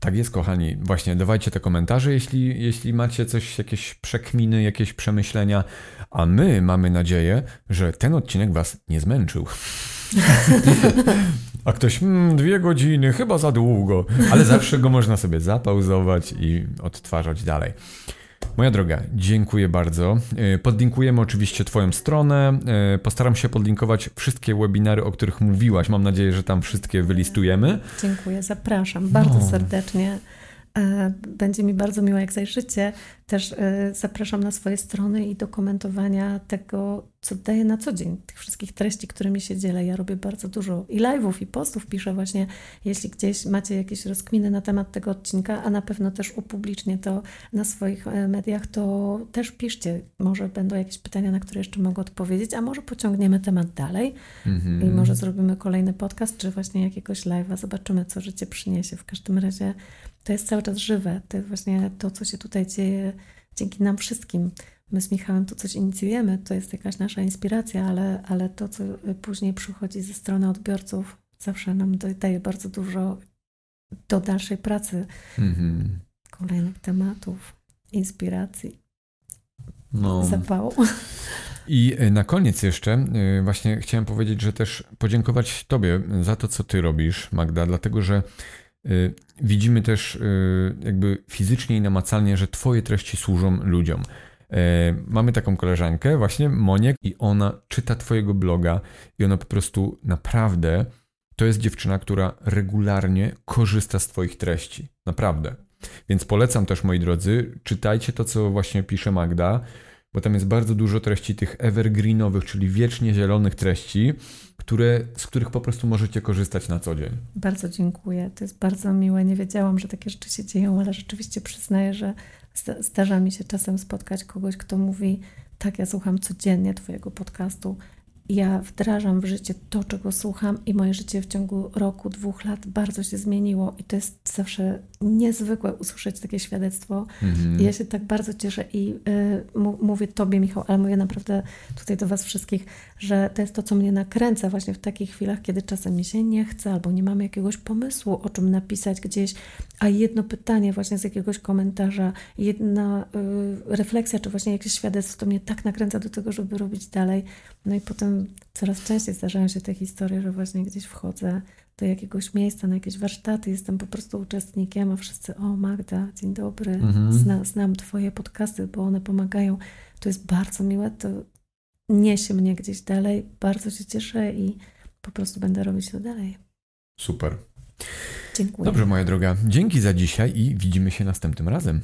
Tak jest, kochani. Właśnie dawajcie te komentarze, jeśli, jeśli macie coś, jakieś przekminy, jakieś przemyślenia, a my mamy nadzieję, że ten odcinek Was nie zmęczył. a ktoś, hmm, dwie godziny, chyba za długo, ale zawsze go można sobie zapauzować i odtwarzać dalej. Moja droga, dziękuję bardzo. E, podlinkujemy oczywiście Twoją stronę. E, postaram się podlinkować wszystkie webinary, o których mówiłaś. Mam nadzieję, że tam wszystkie wylistujemy. Dziękuję, zapraszam bardzo no. serdecznie. E, będzie mi bardzo miło, jak zajrzycie. Też e, zapraszam na swoje strony i do komentowania tego, co daję na co dzień, tych wszystkich treści, którymi się dzielę. Ja robię bardzo dużo i live'ów, i postów piszę właśnie. Jeśli gdzieś macie jakieś rozkminy na temat tego odcinka, a na pewno też upublicznię to na swoich e, mediach, to też piszcie. Może będą jakieś pytania, na które jeszcze mogę odpowiedzieć, a może pociągniemy temat dalej mm-hmm. i może zrobimy kolejny podcast, czy właśnie jakiegoś live'a. Zobaczymy, co życie przyniesie. W każdym razie to jest cały czas żywe. To jest właśnie to, co się tutaj dzieje dzięki nam wszystkim. My z Michałem tu coś inicjujemy, to jest jakaś nasza inspiracja, ale, ale to, co później przychodzi ze strony odbiorców, zawsze nam daje bardzo dużo do dalszej pracy, mm-hmm. kolejnych tematów, inspiracji, no. zapału. I e, na koniec jeszcze e, właśnie chciałem powiedzieć, że też podziękować Tobie za to, co Ty robisz, Magda, dlatego że Y, widzimy też y, jakby fizycznie i namacalnie, że Twoje treści służą ludziom. Y, mamy taką koleżankę, właśnie Monię, i ona czyta Twojego bloga, i ona po prostu naprawdę to jest dziewczyna, która regularnie korzysta z Twoich treści. Naprawdę. Więc polecam też, moi drodzy, czytajcie to, co właśnie pisze Magda, bo tam jest bardzo dużo treści tych evergreenowych, czyli wiecznie zielonych treści, które, z których po prostu możecie korzystać na co dzień. Bardzo dziękuję. To jest bardzo miłe. Nie wiedziałam, że takie rzeczy się dzieją, ale rzeczywiście przyznaję, że zdarza mi się czasem spotkać kogoś, kto mówi: Tak, ja słucham codziennie Twojego podcastu ja wdrażam w życie to, czego słucham, i moje życie w ciągu roku, dwóch lat bardzo się zmieniło. I to jest zawsze niezwykłe usłyszeć takie świadectwo. Mhm. Ja się tak bardzo cieszę i y, mówię Tobie, Michał, ale mówię naprawdę tutaj do Was wszystkich, że to jest to, co mnie nakręca właśnie w takich chwilach, kiedy czasem mi się nie chce, albo nie mamy jakiegoś pomysłu, o czym napisać gdzieś, a jedno pytanie właśnie z jakiegoś komentarza, jedna y, refleksja, czy właśnie jakieś świadectwo, to mnie tak nakręca do tego, żeby robić dalej. No i potem coraz częściej zdarzają się te historie, że właśnie gdzieś wchodzę do jakiegoś miejsca, na jakieś warsztaty, jestem po prostu uczestnikiem, a wszyscy, o Magda, dzień dobry, mhm. Zna, znam Twoje podcasty, bo one pomagają. To jest bardzo miłe, to niesie mnie gdzieś dalej, bardzo się cieszę i po prostu będę robić to dalej. Super. Dziękuję. Dobrze, moja droga. Dzięki za dzisiaj i widzimy się następnym razem.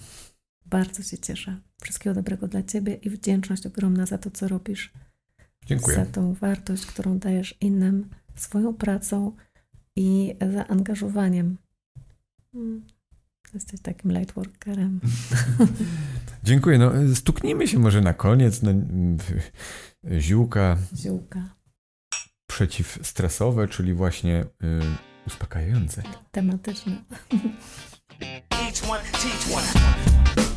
Bardzo się cieszę. Wszystkiego dobrego dla Ciebie i wdzięczność ogromna za to, co robisz. Dziękuję. Za tą wartość, którą dajesz innym swoją pracą i zaangażowaniem. Hmm. Jesteś takim lightworkerem. Dziękuję. No, stuknijmy się może na koniec. No, ziółka. Ziółka. Przeciwstresowe, czyli właśnie y, uspokajające. Tematyczne. Each one, teach one.